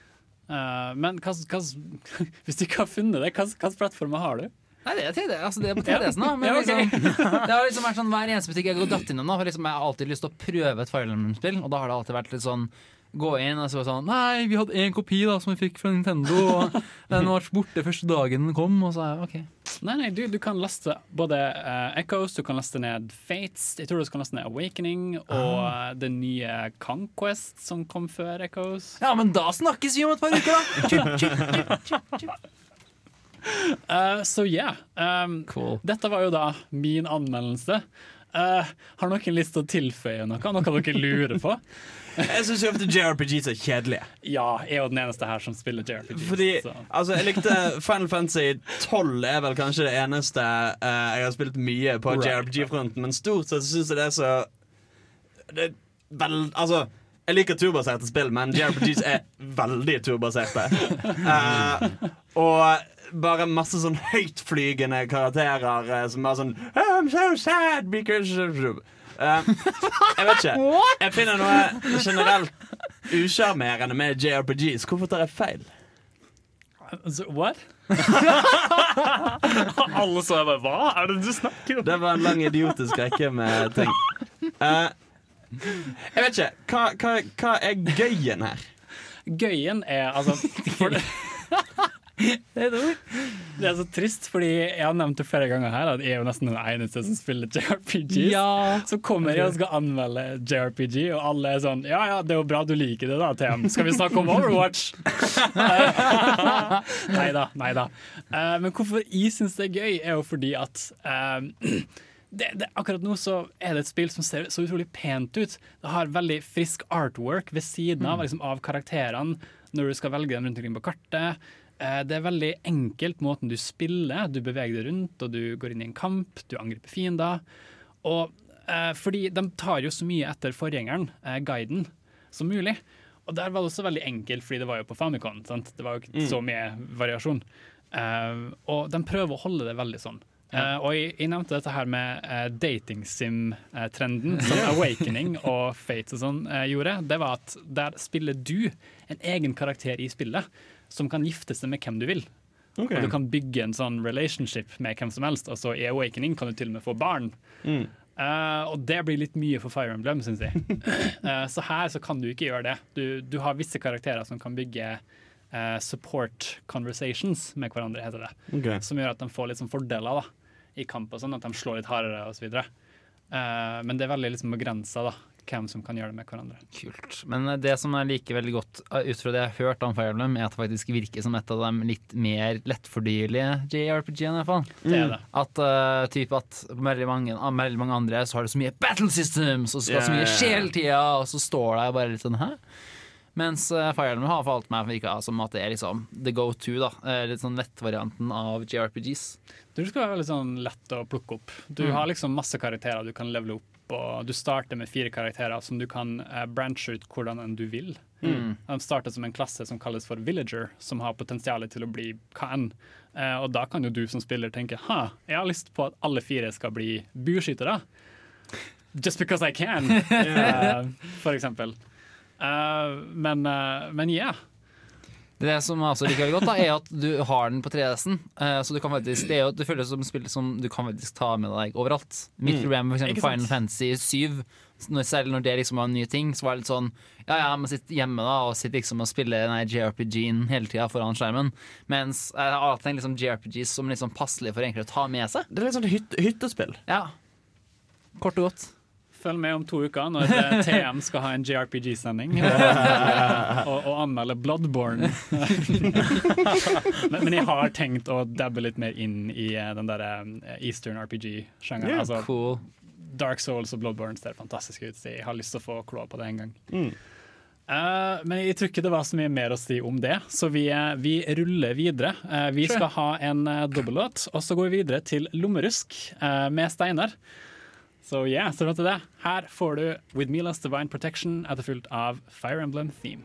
Uh, men hva, hva, hvis du ikke har funnet det, Hvilken plattform plattformer har du? Nei, det er 3D, altså det er på 3DS-en, da. Men Ja, okay. liksom, det har liksom vært sånn hver eneste butikk jeg har gått innom, da, for liksom, jeg har alltid lyst til å prøve et Fire Emblem-spill, og da har det alltid vært litt sånn Gå inn og så var sånn Nei, vi hadde én kopi da som vi fikk fra Nintendo, og den var borte første dagen den kom, og så er jeg OK. Nei, nei, du, du kan laste både uh, Echoes, du kan laste ned Fates, jeg tror du kan laste ned Awakening, og eh, det nye Conquest som kom før Echoes. Ja, men da snakkes vi om et par uker, da! Så uh. Eh, Så yeah. Um, Cool. Dette var jo da min anmeldelse. Eh, har noen lyst til å tilføye noe? Noe dere lurer på? Jeg syns ofte JRPGs er kjedelige. Ja, jeg er jo den eneste her som spiller JRPGs. Fordi, så. altså, jeg likte Final Fantasy 12 er vel kanskje det eneste uh, jeg har spilt mye på Right. JRPG-fronten, men stort sett syns jeg det er så det er vel, Altså, jeg liker turbaserte spill, men JRPGs er veldig turbaserte. Uh, og bare masse sånn høytflygende karakterer eh, som bare sånn I'm so sad because Eh, Jeg vet ikke. Jeg finner noe generelt usjarmerende med JRPGs. Hvorfor tar jeg feil? Så, what? Alle så jeg bare Hva er det du snakker om? Det var en lang idiotisk rekke med ting. Eh, jeg vet ikke. Hva, hva, hva er gøyen her? Gøyen er altså for det, det er så trist, fordi jeg har nevnt det flere ganger her at jeg er jo nesten den eneste som spiller JRPGs. Så kommer jeg og skal anmelde JRPG, og alle er sånn Ja ja, det er jo bra du liker det, da, TM. Skal vi snakke om Overwatch? nei da, nei da. Eh, men hvorfor jeg syns det er gøy, er jo fordi at eh, det, det, akkurat nå så er det et spill som ser så utrolig pent ut. Det har veldig frisk artwork ved siden av, liksom, av karakterene når du skal velge dem rundt omkring på kartet. Eh, Det er veldig enkelt måten du spiller. Du beveger deg rundt, og du går inn i en kamp, du angriper fiender. Og eh, fordi de tar jo så mye etter forgjengeren, eh, guiden, som mulig. Og der var det også veldig enkelt, fordi det var jo på Famicom. Sant? Det var jo ikke Mm. så mye variasjon. Eh, og de prøver å holde det veldig sånn. Eh, og jeg, jeg nevnte dette her med uh, dating sim-trenden, som Awakening og Fates og sånn gjorde. Det var at der spiller du en egen karakter i spillet som kan gifte seg med hvem du vil. Okay. Og du kan bygge en sånn relationship med hvem som helst. Og så i Awakening kan du til og med få barn. Mm. Uh, og det blir litt mye for Fire Emblem, syns jeg. uh, så her så kan du ikke gjøre det. Du, du har visse karakterer som kan bygge uh, support conversations med hverandre, heter det. Okay. Som gjør at de får litt sånn fordeler da, i kamp og sånn, at de slår litt hardere osv. Uh, men det er veldig liksom begrensa hvem som kan gjøre det med hverandre. Kult. Men eh, det som liker veldig godt eh, ut fra det jeg har hørt om Fire Emblem, er at det faktisk virker som et av de litt mer lettfordyrlige JRPG-ene. i hvert fall. Det er det. At, uh, typ at veldig mange, veldig mange andre så har det så mye battle systems, og så skal det så mye Ja, ja, ja. skje hele tida, og så står det bare litt sånn hæ? Mens uh, Fire Emblem har falt meg virka som at det er liksom the go to, da. Eh, Litt sånn lettvarianten av JRPGs. Du skal være veldig sånn lett å plukke opp. Du Mm. har liksom masse karakterer du kan levele opp, og du starter med fire karakterer som du kan uh, branche ut hvordan enn du vil. Mm. De starter som en klasse som kalles for villager, som har potensial til å bli hva enn. Uh, og da kan jo du som spiller tenke ha, jeg har lyst på at alle fire skal bli bueskytere. Just because I can, uh, for eksempel. Uh, men, uh, men yeah. Det som jeg også liker godt, da, er at du har den på 3DS-en. eh, så du kan faktisk Det jo det føles som spill som du kan faktisk ta med deg overalt. Mitt Mm. problem med? Final Fantasy 7, når, selv når det liksom var en ny ting, så var det litt sånn Ja, ja, man sitter hjemme da og sitter liksom og spiller JRPG-en hele tida foran skjermen. Mens jeg har alltid tenkt liksom JRPGs som liksom passelig for egentlig å ta med seg. Det er litt sånn hyt hyttespill. Ja. Kort og godt. Følg med om to uker når eh, TM skal ha en JRPG-sending og, og, anmelde Bloodborne. men, men jeg har tenkt å dabbe litt mer inn i eh, den der eh, Eastern RPG-sjangeren. Yeah, altså, cool. Dark Souls og Bloodborne ser fantastisk ut, så jeg har lyst til å få kloa på det en gang. Mm. Uh, men jeg tror ikke det var så mye mer å si om det, så vi, vi ruller videre. Uh, vi skal ha en uh, dobbellåt, og så går vi videre til Lommerusk uh, med Steinar. Så yeah, så til det. Her får du With Milas Divine Protection etterfulgt av Fire Emblem Theme.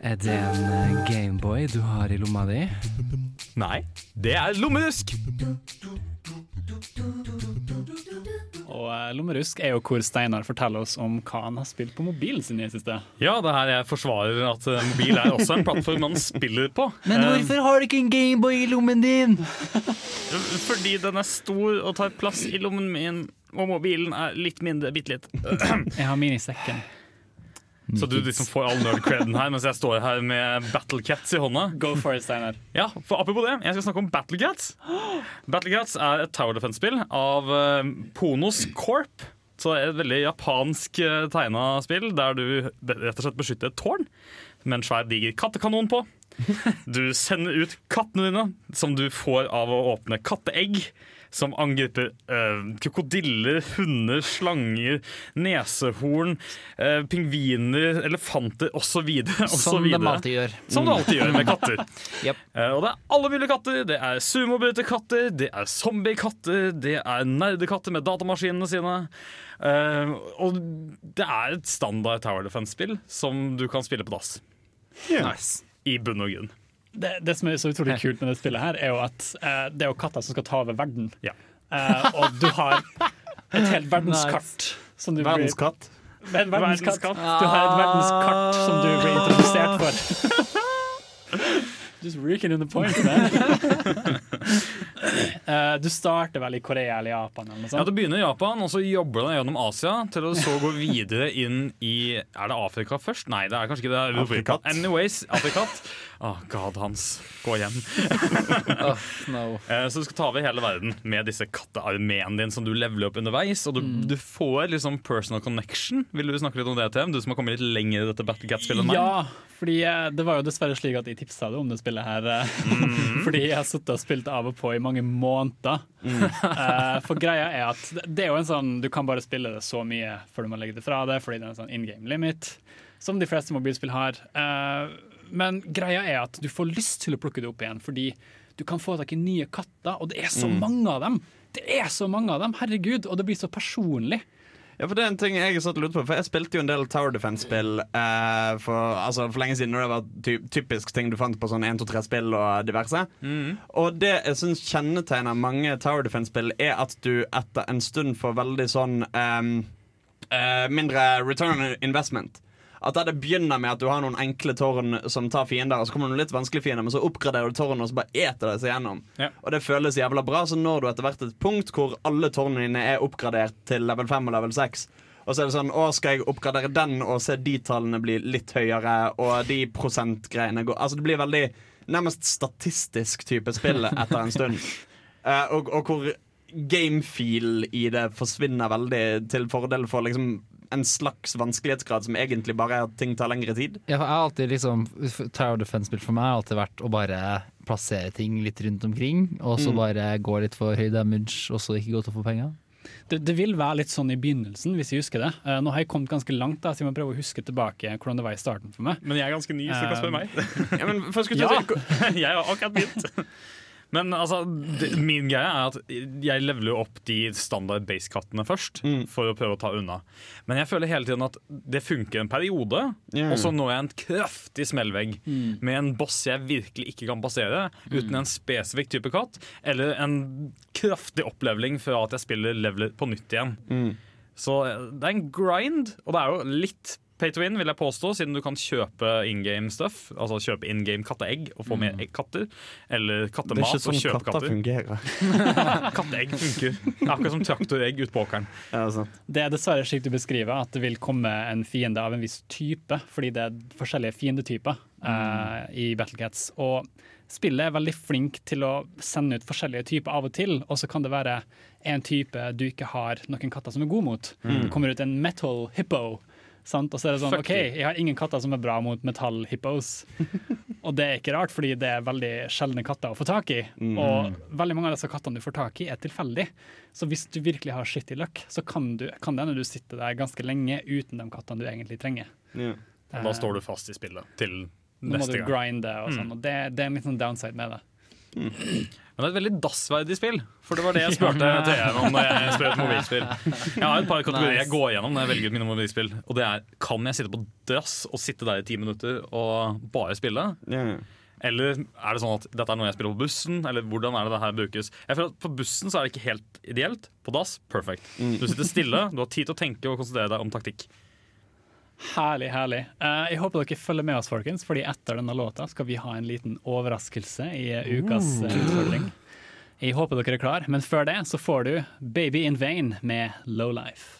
Er det en eh, Gameboy du har i lomma di? Nei, det er lommerusk! Lommerusk er jo hvor Steinar forteller oss om hva han har spilt på mobilen sin i det siste. Ja, det er her jeg forsvarer at eh, mobil er også en plattform man spiller på. Men Eh, hvorfor har du ikke en Gameboy i lommen din? Fordi den er stor og tar plass i lommen min, og mobilen er litt mindre, bitte litt. Jeg har min i sekken. Så du liksom får all nerd-creden her, mens jeg står her med Battle Cats i hånda. Go for it, Steiner. Ja, for apropos det, jeg skal snakke om Battle Cats. Battle Cats er et Tower Defense-spill av eh, Ponos Corp. Så det er et veldig japansk uh, tegna spill der du rett og slett beskytter et tårn med en svær, diger kattekanon på. Du sender ut kattene dine, som du får av å åpne katteegg. Som angriper eh, krokodiller, hunder, slanger, nesehorn, eh, pingviner, elefanter osv. Som de alltid gjør. Som de alltid gjør med katter. Yep. Eh, og det er alle mulige katter. Det er sumobryterkatter, det er zombiekatter, det er nerdekatter med datamaskinene sine. Eh, og det er et standard Tower Defense-spill som du kan spille på dass. Nice. I bunn og grunn. Det, det som er så utrolig kult med det spillet, her er jo at eh, det er jo katter som skal ta over verden. Ja. Eh, og du har et helt verdenskart. Som du Verdenskatt. Men verdenskatt. Verdenskatt. Du har et verdenskart som du blir introdusert for. Just reeking in the point, man. Eh, du starter vel i Korea eller Japan eller noe Ja. Du begynner i Japan, og så jobber du deg gjennom Asia til å så gå videre inn i Er det Afrika først? Nei, det er kanskje ikke det. Afrikat. Anyways, Afrikat. Å, god, Hans. Gå hjem. Oh, no. Eh, Så du skal ta over hele verden med disse kattearmeen din som du leveler opp underveis. Og du, du får liksom personal connection. Vil du snakke litt om det, TM? Du som har kommet litt lenger i dette Battle Cat-spillet enn meg. Ja, fordi eh, det var jo dessverre slik at jeg tipsa deg om det spillet her. Mm. fordi jeg har sittet og spilt av og på i mange måneder. Mm. for greia er at det- er jo en sånn Du kan bare spille det så mye før du må legge det fra deg, fordi det er en sånn in game limit, som de fleste mobilspill har. Eh, men greia er at du får lyst til å plukke det opp igjen, fordi du kan få tak i nye katter, og det er så mange av dem. Det er så mange av dem, herregud, og det blir så personlig. Ja, for det er en ting jeg satt og lurte på For jeg spilte jo en del Tower Defense-spill eh, for, altså, for lenge siden. Når det var ty typisk ting du fant på sånn 1, 2, 3-spill og diverse. Og det jeg syns kjennetegner mange Tower Defense-spill, er at du etter en stund får veldig sånn eh, eh, mindre return on investment. At det begynner med at du har noen enkle tårn som tar fiender, og så kommer det noen litt vanskelige fiender, men så oppgraderer du tårnene og så bare eter det seg gjennom. Ja. Og det føles jævla bra. Så når du etter hvert et punkt hvor alle tårnene dine er oppgradert til level 5 og level 6, og så er det sånn Å, skal jeg oppgradere den og se de tallene bli litt høyere, og de prosentgreiene går Altså det blir veldig nærmest statistisk type spill etter en stund. uh, og, og hvor gamefeel i det forsvinner veldig til fordel for liksom en slags vanskelighetsgrad som egentlig bare er at ting tar lengre tid. Ja, for jeg har alltid liksom Tower Defense-spill for meg har alltid vært å bare plassere ting litt rundt omkring, og så Mm. bare gå litt for høy damage, og så ikke gå til å få penger. Det, det vil være litt sånn i begynnelsen, hvis jeg husker det. Uh, nå har jeg kommet ganske langt, da, så jeg må prøve å huske tilbake hvordan det var i starten for meg. Men jeg er ganske ny, så du kan spørre meg. Ja, men først skal Ja. jeg si- jeg har akkurat begynt. Men altså, det, min greie er at jeg leveler opp de standard base-kattene først, for å prøve å ta unna. Men jeg føler hele tiden at det funker en periode, Ja. og så når jeg en kraftig smellvegg med en boss jeg virkelig ikke kan passere, uten en spesifikk type katt, eller en kraftig oppleveling fra at jeg spiller leveler på nytt igjen. Så eh, det er en grind, og det er jo litt pay to win, vil jeg påstå, siden du kan kjøpe in game stuff. Altså kjøpe in game katteegg og få med egg- katter. Eller Det er kattemat ikke og sånn kjøpe katter katter. fungerer. Katteegg funker. Det er Akkurat som traktoregg ute på åkeren. Ja, sant. Det er dessverre slik du beskriver, at det vil komme en fiende av en viss type, fordi det er forskjellige fiendetyper eh, i Battlecats. Og spillet er veldig flink til å sende ut forskjellige typer av og til, og så kan det være en type du ikke har noen katter som er god mot. Det kommer ut en metal hippo. Sant? Og så er det sånn, Fuck OK, jeg har ingen katter som er bra mot metallhippos. og det er ikke rart, fordi det er veldig sjeldne katter å få tak i. Og veldig mange av disse kattene du får tak i, er tilfeldig. Så hvis du virkelig har shitty luck, så kan, du, kan det hende du sitter der ganske lenge uten de kattene du egentlig trenger. Ja. Da står du fast i spillet til neste gang. Nå må du gang. grinde og sånn, og det, det er en liten downside med det. Men det er et veldig dassverdig spill, for det var det jeg spurte TM om når jeg spør et mobilspill. Jeg har et par kategorier jeg går gjennom når jeg velger ut mine mobilspill. Og det er kan jeg sitte på dass og sitte der i ti minutter og bare spille? Yeah. Eller er det sånn at dette er noe jeg spiller på bussen? Eller hvordan er det det her brukes? Jeg føler at På bussen så er det ikke helt ideelt. På dass perfect. Du sitter stille, du har tid til å tenke og konsentrere deg om taktikk. Herlig, herlig. Eh, jeg håper dere følger med oss, folkens, fordi etter denne låta skal vi ha en liten overraskelse i eh, ukas uh, utfordring. Jeg håper dere er klar, men før det så får du Baby in Vain med Lowlife.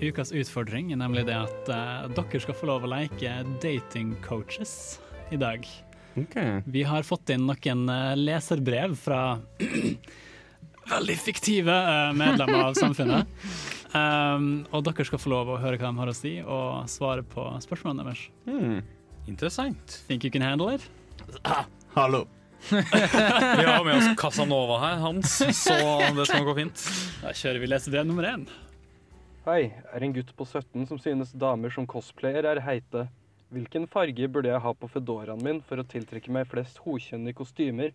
ukas utfordring er nemlig det at uh, dere skal få lov å leke dating coaches i dag. Vi har fått inn noen eh, leserbrev fra veldig fiktive eh, medlemmer av samfunnet. Um, og dere skal få lov å høre hva de har å si, og svare på spørsmålene deres. Interessant. Think you can handle it? Hallo. Vi har med oss Casanova her, Hans, så det skal gå fint. Da kjører vi lesebrev nummer én. Hei, er en gutt på 17 som synes damer som cosplayer er heite. Hvilken farge burde jeg ha på fedoraen min for å tiltrekke meg flest hokjønne kostymer?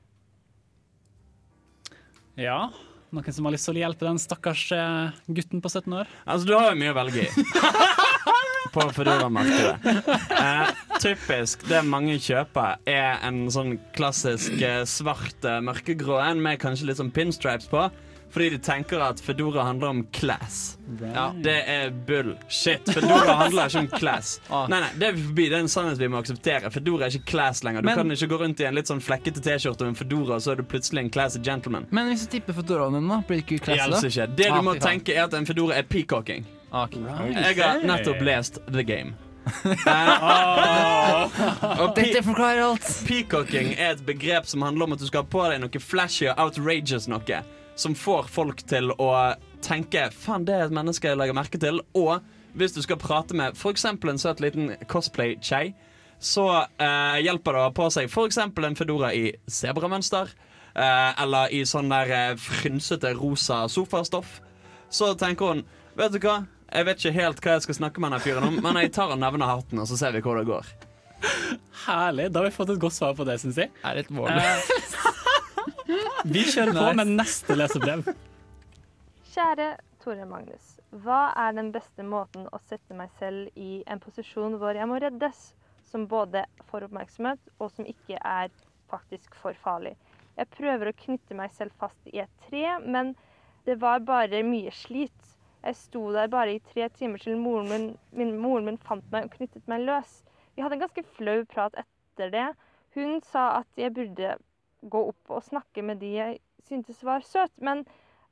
Ja, noen som har lyst til å hjelpe den stakkars eh, gutten på 17 år? Altså, du har jo mye å velge i. På Foodora-markedet. Eh, typisk det mange kjøper, er en sånn klassisk eh, svart eh, mørkegrå en med kanskje litt sånn pinstripes på. Fordi de tenker at Fedora handler om class. Ja, Det er bullshit. Fedora handler ikke om class. Nei, nei, Det er vi forbi. Det er en sannhet vi må akseptere. Fedora er ikke class lenger. Du Men- kan ikke gå rundt i en litt sånn flekkete T-skjorte med en Fedora, og så er du plutselig en classy gentleman. Men hvis du tipper fedoraen din, da? Blir det ikke class, da? Ikke. Det du Ah, må tenke, er at en Fedora er peacocking. Okay. ok. Jeg har nettopp lest The Game. Og Dette forklarer alt. Peacocking er et begrep som handler om at du skal ha på deg noe flashy og outrageous noe. Som får folk til å tenke 'faen, det er et menneske jeg legger merke til'. Og hvis du skal prate med f.eks. en søt liten cosplay-kjei, så eh, hjelper det å ha på seg f.eks. en fedora i sebramønster. Eh, eller i sånn der eh, frynsete rosa sofastoff. Så tenker hun Vet du hva, jeg vet ikke helt hva jeg skal snakke med denne fyren om, men jeg tar og nevner hatten, og så ser vi hvor det går. Herlig. Da har vi fått et godt svar på det, syns jeg. Er det et mål. Eh, vi kjører på med neste lesebrev. Kjære Tore Magnus. Hva er den beste måten å sette meg selv i en posisjon hvor jeg må reddes, som både får oppmerksomhet, og som ikke er faktisk for farlig? Jeg prøver å knytte meg selv fast i et tre, men det var bare mye slit. Jeg sto der bare i tre timer til moren min, min, moren min fant meg og knyttet meg løs. Vi hadde en ganske flau prat etter det. Hun sa at jeg burde gå opp og snakke med de jeg syntes var søt, men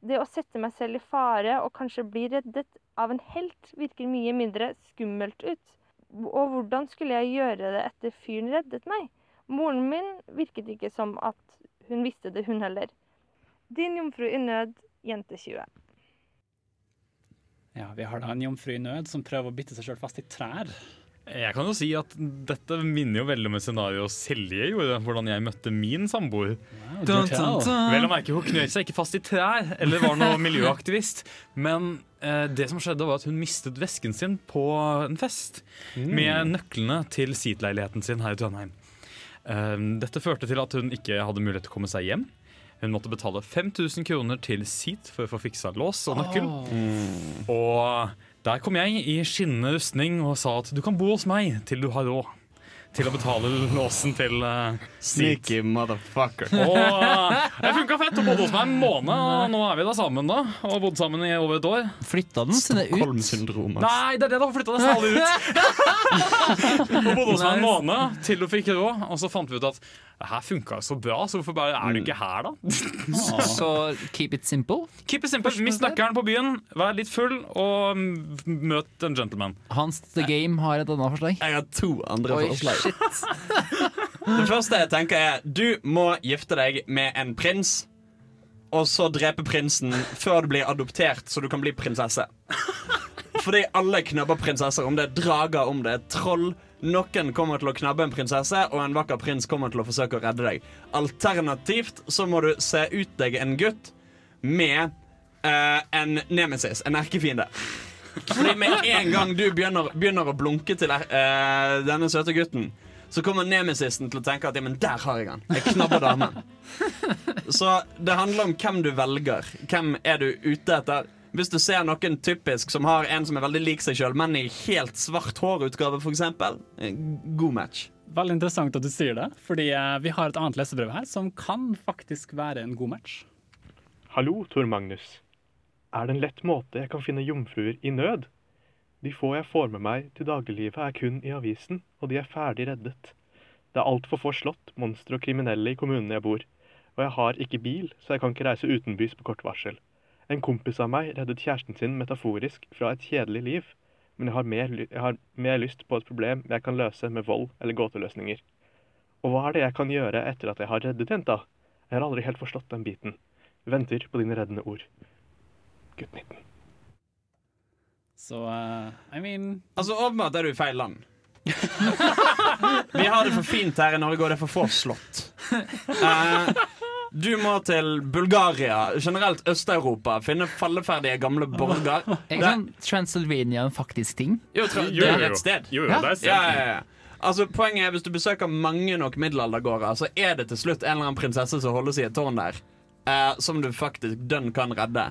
det å sette meg selv i fare og kanskje bli reddet av en helt virker mye mindre skummelt ut. Og hvordan skulle jeg gjøre det etter fyren reddet meg? Moren min virket ikke som at hun visste det, hun heller. Din jomfru i nød, jente 20. Ja, Vi har da en jomfru i nød som prøver å bite seg sjøl fast i trær. Jeg kan jo si at dette minner jo veldig om et scenario Selje gjorde. Hvordan jeg møtte min samboer. Vel å merke, Hun knøt seg ikke fast i trær eller var noe miljøaktivist. Men eh, det som skjedde var at hun mistet vesken sin på en fest. Mm. Med nøklene til seatleiligheten sin her i Trondheim. Eh, dette førte til at hun ikke hadde mulighet til å komme seg hjem. Hun måtte betale 5000 kroner til Seat for å få fiksa lås og nøkkel. Og der kom jeg i skinnende rustning og sa at du kan bo hos meg til du har råd til å betale låsen til uh, Sneaky motherfucker. Og uh, det funka fett. Og bodde hos meg en måned, og nå er vi da sammen. da Og bodd sammen i over et år. Flytta den sine ut? Nei, det er det da. har flytta det Særlig ut. og bodde hos meg en måned til hun fikk råd, og så fant vi ut at det her funka så bra, så hvorfor bare er du ikke her, da? Så keep it simple. Keep it simple. Mist nøkkelen på byen, vær litt full, og mm, møt en gentleman. Hans The Game har et annet forslag. Jeg har to andre forslag. Shit. Det første jeg tenker er Du må gifte deg med en prins Og så drepe prinsen Før du blir adoptert Så du kan bli prinsesse. Fordi alle knabber prinsesser Om det er drager, om det er troll Noen kommer til å knabbe en prinsesse Og en vakker prins kommer til å forsøke å redde deg. Alternativt så må du se ut deg en gutt Med eh, en nemesis En erkefiende fordi med en gang du begynner, begynner å blunke til uh, denne søte gutten, så kommer nemesisten til å tenke at ja, men der har jeg han. Jeg knabber damen. Så det handler om hvem du velger. Hvem er du ute etter? Hvis du ser noen typisk som har en som er veldig lik seg sjøl, men i helt svart hårutgave, f.eks. God match. Veldig interessant at du sier det, fordi eh, vi har et annet lesebrev her som kan faktisk være en god match. Hallo, Tor Magnus. Er det en lett måte jeg kan finne jomfruer i nød? De få jeg får med meg til dagliglivet er kun i avisen, og de er ferdig reddet. Det er altfor få slått, monstre og kriminelle i kommunene jeg bor, og jeg har ikke bil, så jeg kan ikke reise utenbys på kort varsel. En kompis av meg reddet kjæresten sin metaforisk fra et kjedelig liv, men jeg har mer, jeg har mer lyst på et problem jeg kan løse med vold eller gåteløsninger. Og hva er det jeg kan gjøre etter at jeg har reddet jenta? Jeg har aldri helt forstått den biten. Venter på dine reddende ord. Gutt 19. Så uh, I mean Altså, åpenbart er du i feil land. Vi har det for fint her i Norge, og det er for få slott. Uh, du må til Bulgaria, generelt Øst-Europa. Finne falleferdige gamle borger. Er ikke sånn Transylvania en faktisk ting? Jo, tra- Jo, det jo, er et sted. Jo, jo, det er et sted. Ja, ja, ja. Altså, poenget er Hvis du besøker mange nok middelaldergårder, så er det til slutt en eller annen prinsesse som holdes i et tårn der, eh, som du faktisk dønn kan redde.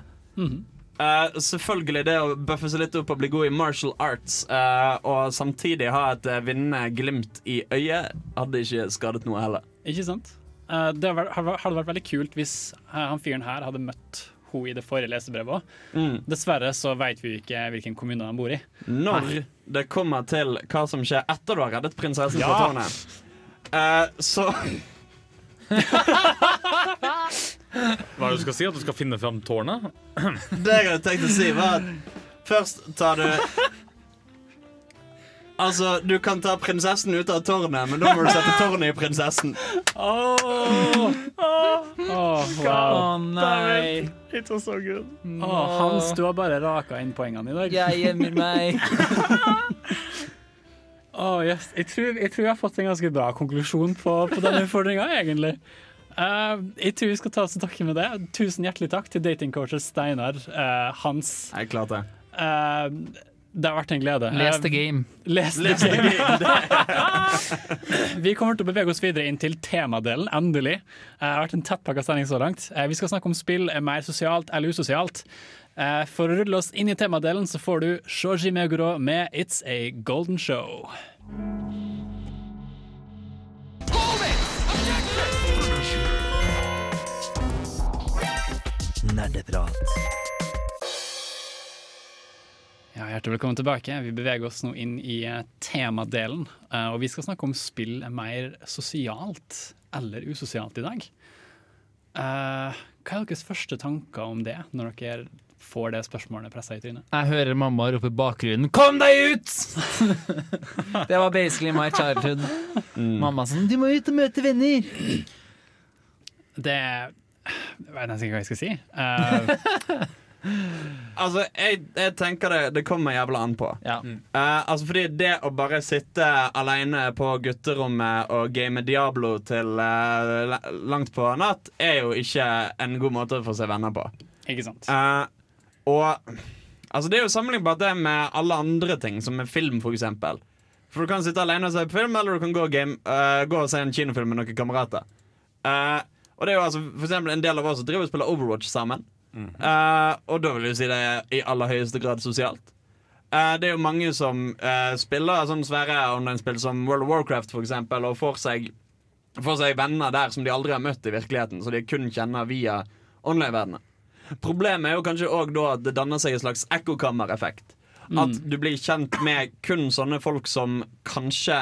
Eh, selvfølgelig det å bøffe seg litt opp og bli god i martial arts uh, og samtidig ha et uh, vinnende glimt i øyet, hadde ikke skadet noe heller. Ikke sant? Uh, det hadde vært- veldig kult hvis han fyren her hadde møtt hun i det forrige lesebrevet òg. Mm. Dessverre så vet vi ikke hvilken kommune han bor i. Når det kommer til hva som skjer etter du har reddet prinsessen Ja. tårnet, eh, så Hva er det du skal si? At du skal finne fram tårnet? Det jeg hadde tenkt å si, var at først tar du Altså, du kan ta prinsessen ut av tårnet, men da må du sette tårnet i prinsessen. Oh, wow. Å nei. It was so good. Åh, Hans, du har bare raka inn poengene i dag. Jeg gjemmer meg. oh, yes. jeg, tror, jeg tror jeg har fått en ganske bra konklusjon på, på denne utfordringa, egentlig. Eh, jeg tror vi skal ta oss takke med det. Tusen hjertelig takk til datingcoacher Steinar, uh, Hans. Jeg klarte det. det har vært en glede. Les the game. Les the Les the game. vi kommer til å bevege oss videre inn til temadelen, endelig. Eh, Det har vært en tettpakka sending så langt. Eh, Vi skal snakke om spill er mer sosialt eller usosialt. Eh, For å rulle oss inn i temadelen så får du Shoji Meguro med It's a Golden Show. Nerdeprat. Ja, hjertelig velkommen tilbake. Vi beveger oss nå inn i eh, temadelen. eh, Og vi skal snakke om spill er mer sosialt eller usosialt i dag. Eh, Hva er deres første tanker om det, når dere får det spørsmålet pressa i trynet? Jeg hører mamma rope i bakgrunnen 'Kom deg ut!' det var basically my childhood. Mamma sånn 'Du må ut og møte venner'. Det Jeg vet nesten ikke hva jeg skal si. Uh, Altså, jeg, jeg tenker det, det kommer jævla an på. Eh, altså fordi det å bare sitte alene på gutterommet og game Diablo til uh, langt på natt, er jo ikke en god måte å få seg venner på. Ikke sant? Uh, og altså det er jo sammenlignbart det med alle andre ting, som med film, for eksempel. For du kan sitte alene og se på film, eller du kan gå, og game, eh, gå og se en kinofilm med noen kamerater. Eh, og det er jo altså for eksempel en del av oss som driver og spiller Overwatch sammen. Eh, og da vil jeg si det er i aller høyeste grad sosialt. Uh, det er jo mange som uh, spiller sånne svære online-spill som World of Warcraft for eksempel, og får seg, får seg venner der som de aldri har møtt i virkeligheten, så de kun kjenner via online-verdenen. Problemet er jo kanskje òg da at det danner seg en slags ekkokammereffekt. At Mm. du blir kjent med kun sånne folk som kanskje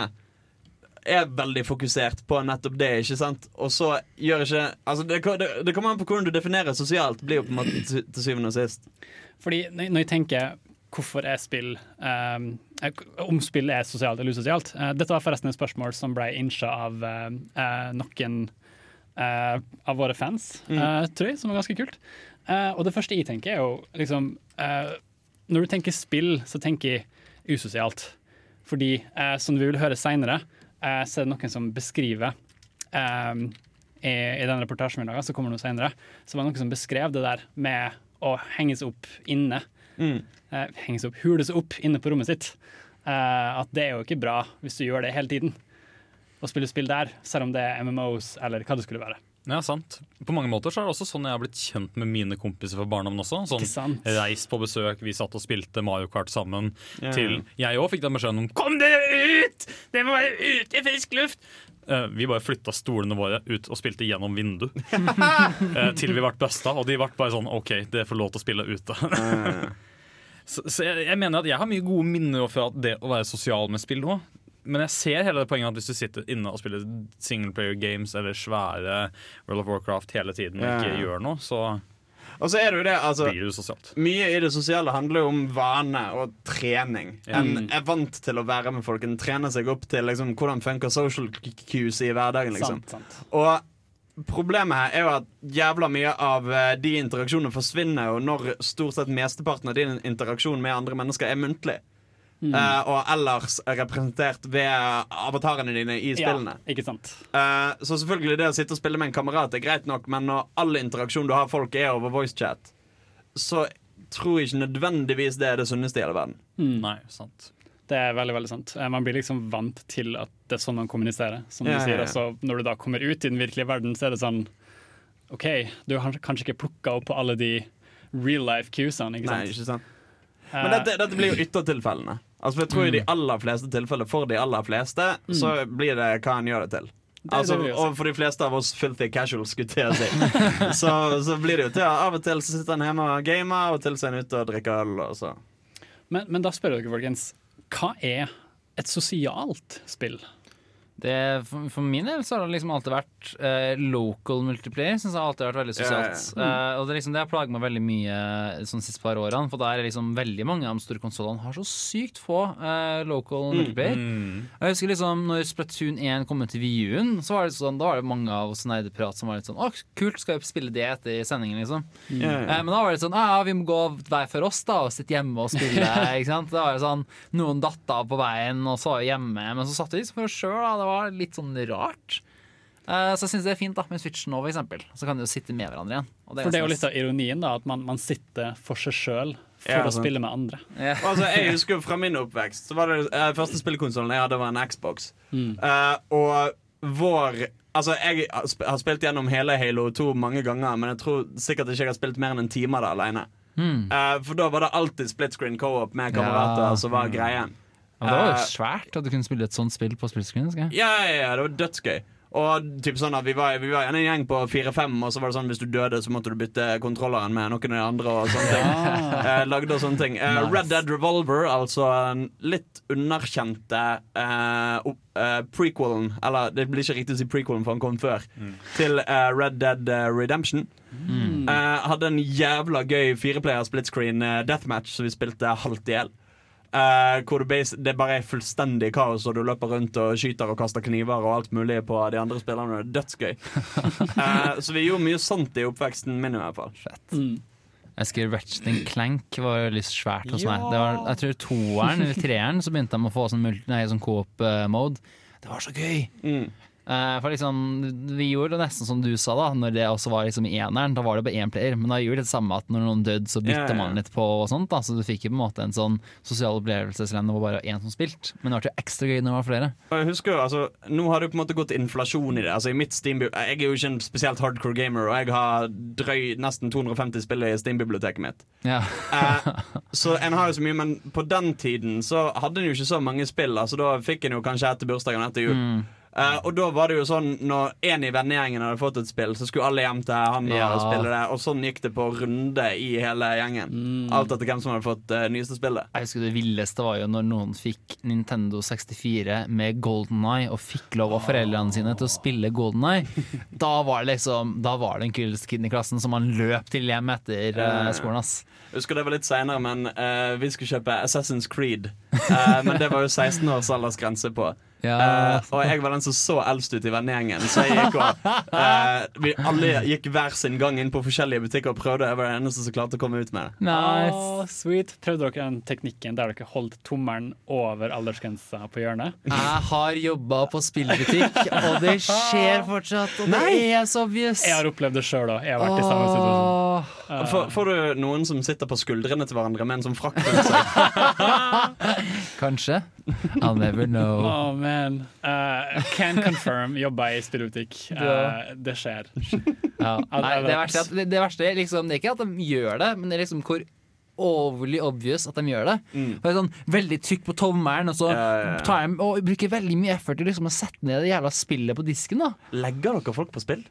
er veldig fokusert på nettopp det, ikke sant? Og så gjør ikke Altså, det, det, det kommer an på hvordan du definerer sosialt, blir jo på en måte til, til syvende og sist. Fordi når jeg tenker hvorfor er spill um, Om spill er sosialt eller usosialt eh, Dette var forresten et spørsmål som ble innsja av eh, noen eh, av våre fans, Mm. tror jeg, som var ganske kult. Eh, og det første jeg tenker, er jo liksom eh, Når du tenker spill, så tenker jeg usosialt. Fordi, som vi vil høre seinere, eh, så er det noen som beskriver eh, i, I den reportasjen vi laga, som kommer noe senere, så var det noen som beskrev det der med å henges opp inne. Mm. Eh, henges opp, hules opp inne på rommet sitt. Eh, at det er jo ikke bra hvis du gjør det hele tiden. Å spille spill der, selv om det er MMOs eller hva det skulle være. Ja, sant. På mange måter så er det også sånn jeg har blitt kjent med mine kompiser fra barndommen også. Sånn? Reist på besøk, vi satt og spilte Mario Kart sammen. Ja. Til jeg òg fikk den beskjeden om 'kom dere ut! Dere må være ute i frisk luft'. Eh, vi bare flytta stolene våre ut og spilte gjennom vindu. Eh, til vi ble busta, og de ble bare sånn OK, dere får lov til å spille ute. så så jeg, jeg mener at jeg har mye gode minner fra det å være sosial med spill nå. Men jeg ser hele det poenget at hvis du sitter inne og spiller singleplayer games eller svære World of Warcraft hele tiden og ikke Ja. gjør noe, så Og så er det jo det, altså blir det sosialt. Mye i det sosiale handler jo om vane og trening. En er vant til å være med folk. En trener seg opp til liksom, hvordan funker social cues i hverdagen. Liksom. Sant, sant. Og problemet her er jo at jævla mye av eh, de interaksjonene forsvinner jo når stort sett mesteparten av din interaksjon med andre mennesker er muntlig. Mm. Uh, og ellers er representert ved avatarene dine i spillene. Ja, ikke sant. uh, så selvfølgelig det å sitte og spille med en kamerat er greit nok, men når all interaksjon du har folk er over voicechat, så tror jeg ikke nødvendigvis det er det sunneste i hele verden. Nei, sant. Det er veldig veldig sant. Eh, Man blir liksom vant til at det er sånn man kommuniserer. Som Ja, du ja, sier, ja. altså, Når du da kommer ut i den virkelige verden, så er det sånn OK, du har kanskje ikke plukka opp på alle de real life cuesene, ikke sant? Nei, ikke sant? Eh, Men dette, dette blir jo yttertilfellene. Altså, jeg tror I de aller fleste tilfeller for de aller fleste Så blir det hva en gjør det til. Mm. Altså, og for de fleste av oss filthy casuals, skulle jeg si. så, så blir det jo til Av og til så sitter han hjemme og gamer, av og til så er han ute og drikker øl. Og så. Men, men da spør dere, folkens. Hva er et sosialt spill? Det, for, for min del så har det liksom alltid vært eh, local multiplayer. Syns jeg har alltid vært veldig sosialt. Yeah. Mm. Eh, og det, liksom, det har plaget meg veldig mye sånn siste par årene. For der er liksom veldig mange av de store konsollene har så sykt få eh, local Mm. multiplayer. Mm. Jeg husker liksom når Splatoon 1 kom ut til VU-en, så var det sånn, da var det mange av oss nerdeprat som var litt sånn Å, kult, skal vi spille det etter sendingen, liksom? Yeah. Eh, men da var det sånn Ja, vi må gå hver for oss, da, og sitte hjemme og spille. ikke sant? Da var det sånn Noen datt av på veien og så var vi hjemme, men så satt vi liksom for oss sjøl, da. Det var litt sånn rart. Eh, så jeg syns det er fint da med Switch nå, for eksempel. Så kan de jo sitte med hverandre igjen. Og For det er jo litt av ironien, da, at man, man sitter for seg sjøl for Ja, å sant. spille med andre. Altså, jeg husker Fra min oppvekst Så var det uh, første spillekonsollen jeg hadde, var en Xbox. Mm. Uh, og vår Altså, jeg har spilt gjennom hele Halo 2 mange ganger, men jeg tror sikkert ikke jeg har spilt mer enn en time av det alene. Mm. Uh, for da var det alltid split screen co-op med kamerater Ja. som var greien. Ja, det var jo Eh, svært at du kunne spille et sånt spill på splitscreen. husker. Ja, ja, ja, det var dødsgøy. Og typ sånn at Vi var, vi var en gjeng på fire-fem, og så var det sånn hvis du døde, så måtte du bytte kontrolleren med noen av de andre. og sånne ting eh, Lagde og sånne ting eh, Nice. Red Dead Revolver, altså den litt underkjente eh, eh, prequelen Eller det blir ikke riktig å si prequelen, for han kom før. Til eh, Red Dead Redemption. Eh, hadde en jævla gøy fireplayer split screen deathmatch som vi spilte halvt i hjel. Eh, hvor det, bas- det bare er fullstendig kaos, og du løper rundt og skyter og kaster kniver og alt mulig på de andre spillerne. Det er dødsgøy. Uh, så vi gjorde mye sånt i oppveksten min, i hvert fall. Jeg husker Ratchet and Clank var litt svært hos meg. Ja. Det var, jeg tror toeren eller treeren så begynte de å få sånn, nei, sånn coop-mode. Det var så gøy! Eh, for liksom, Vi gjorde det nesten som du sa, da Når det også var liksom i eneren. Da var det bare én player. Men da gjorde det samme at når noen døde, så bytta ja, ja. man litt på. og sånt da Så du fikk jo på en måte en sånn sosial opplevelse selv om det var bare én som spilte. Men det ble jo ekstra gøy når det var flere. Jeg husker jo, altså Nå har det jo på en måte gått inflasjon i det. Altså i mitt Steam Jeg er jo ikke en spesielt hardcore gamer, og jeg har drøy nesten 250 spill i Steam-biblioteket mitt. Ja. uh, så en har jo så mye, men på den tiden så hadde en jo ikke så mange spill. Altså Da fikk en jo kanskje etter bursdagen etter jul. Mm. Eh, og da var det jo sånn Når en i vennegjengen hadde fått et spill, så skulle alle hjem til han og Ja. spille det. Og sånn gikk det på runde i hele gjengen. Mm. Alt etter hvem som hadde fått det nyeste spillet. Jeg husker Det villeste var jo når noen fikk Nintendo 64 med Golden Eye og fikk lov av foreldrene sine til å spille Golden Eye. Da var det liksom Da var det en kulest kid i klassen som man løp til hjem etter uh, skolen. ass Jeg husker det var litt senere, men vi skulle kjøpe Assassin's Creed. Men det var jo 16 års aldersgrense på. Ja. Uh, og jeg var den som så eldst ut i vennegjengen, så jeg gikk og uh, Vi alle gikk hver sin gang inn på forskjellige butikker og prøvde. Jeg var den eneste som klarte å komme ut med det. Åh, sweet. Prøvde dere den teknikken der dere holdt tommelen over aldersgrensa på hjørnet? Jeg har jobba på spillbutikk, og det skjer fortsatt. Og det er så obvious. Jeg har opplevd det sjøl òg. Jeg har vært i samme situasjon. Uh. Får, får du noen som sitter på skuldrene til hverandre med en sånn frakk på seg? Kanskje. I'll never know. Oh, man. Uh, can confirm. Jobba i spillebutikk. Uh, det skjer. Ja. Nei, det, verste er at, det, det verste er liksom Det er ikke at de gjør det, men det er liksom hvor overly obvious at de gjør det. For det er sånn Veldig trykk på tommelen, og så tar de og bruker veldig mye effort til liksom å sette ned det jævla spillet på disken. da Legger dere folk på spill?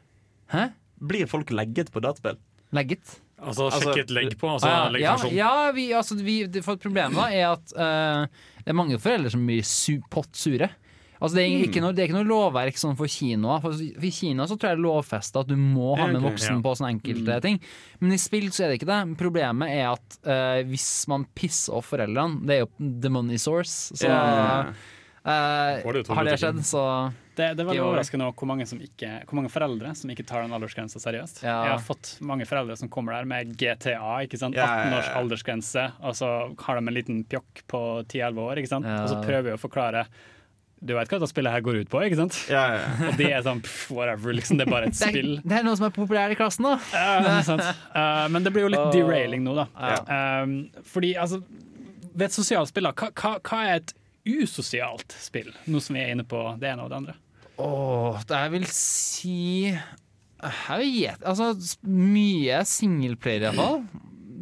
Hæ? Blir folk legget på dataspill? Legget. Altså sjekket et legg på? Altså, ja, ja, ja, vi, altså, vi, for Problemet da er at uh, det er mange foreldre som blir su pottsure. Altså, det, er ikke noe, det er ikke noe lovverk sånn for kinoer. For I Kina så tror jeg det er lovfesta at du må ha med en voksen på sånne enkelte ting. Men i spill så er det ikke det. Problemet er at uh, hvis man pisser off foreldrene Det er jo the money source. Så eh, til har det skjedd, så Det, det er veldig overraskende hvor mange, som ikke, hvor mange foreldre som ikke tar den aldersgrensa seriøst. Ja. Jeg har fått mange foreldre som kommer der med GTA, ikke sant? Ja, ja, 18 års aldersgrense, og så har de en liten pjokk på 10-11 år, ikke sant? Ja. og så prøver vi å forklare du vet hva dette spillet her går ut på, ikke sant? Ja, ja, ja. Og de er sånn pff, whatever, liksom. Det er bare et det er, spill. det er noe som er populært i klassen, da. Ja, sant. Eh, men det blir jo litt derailing nå, da. Um, fordi altså Ved et sosialt spill, da, hva, hva, hva er et usosialt spill? Noe som vi er inne på det ene og det andre. Åh, det jeg vil si Jeg vet Altså, mye singleplayer, iallfall.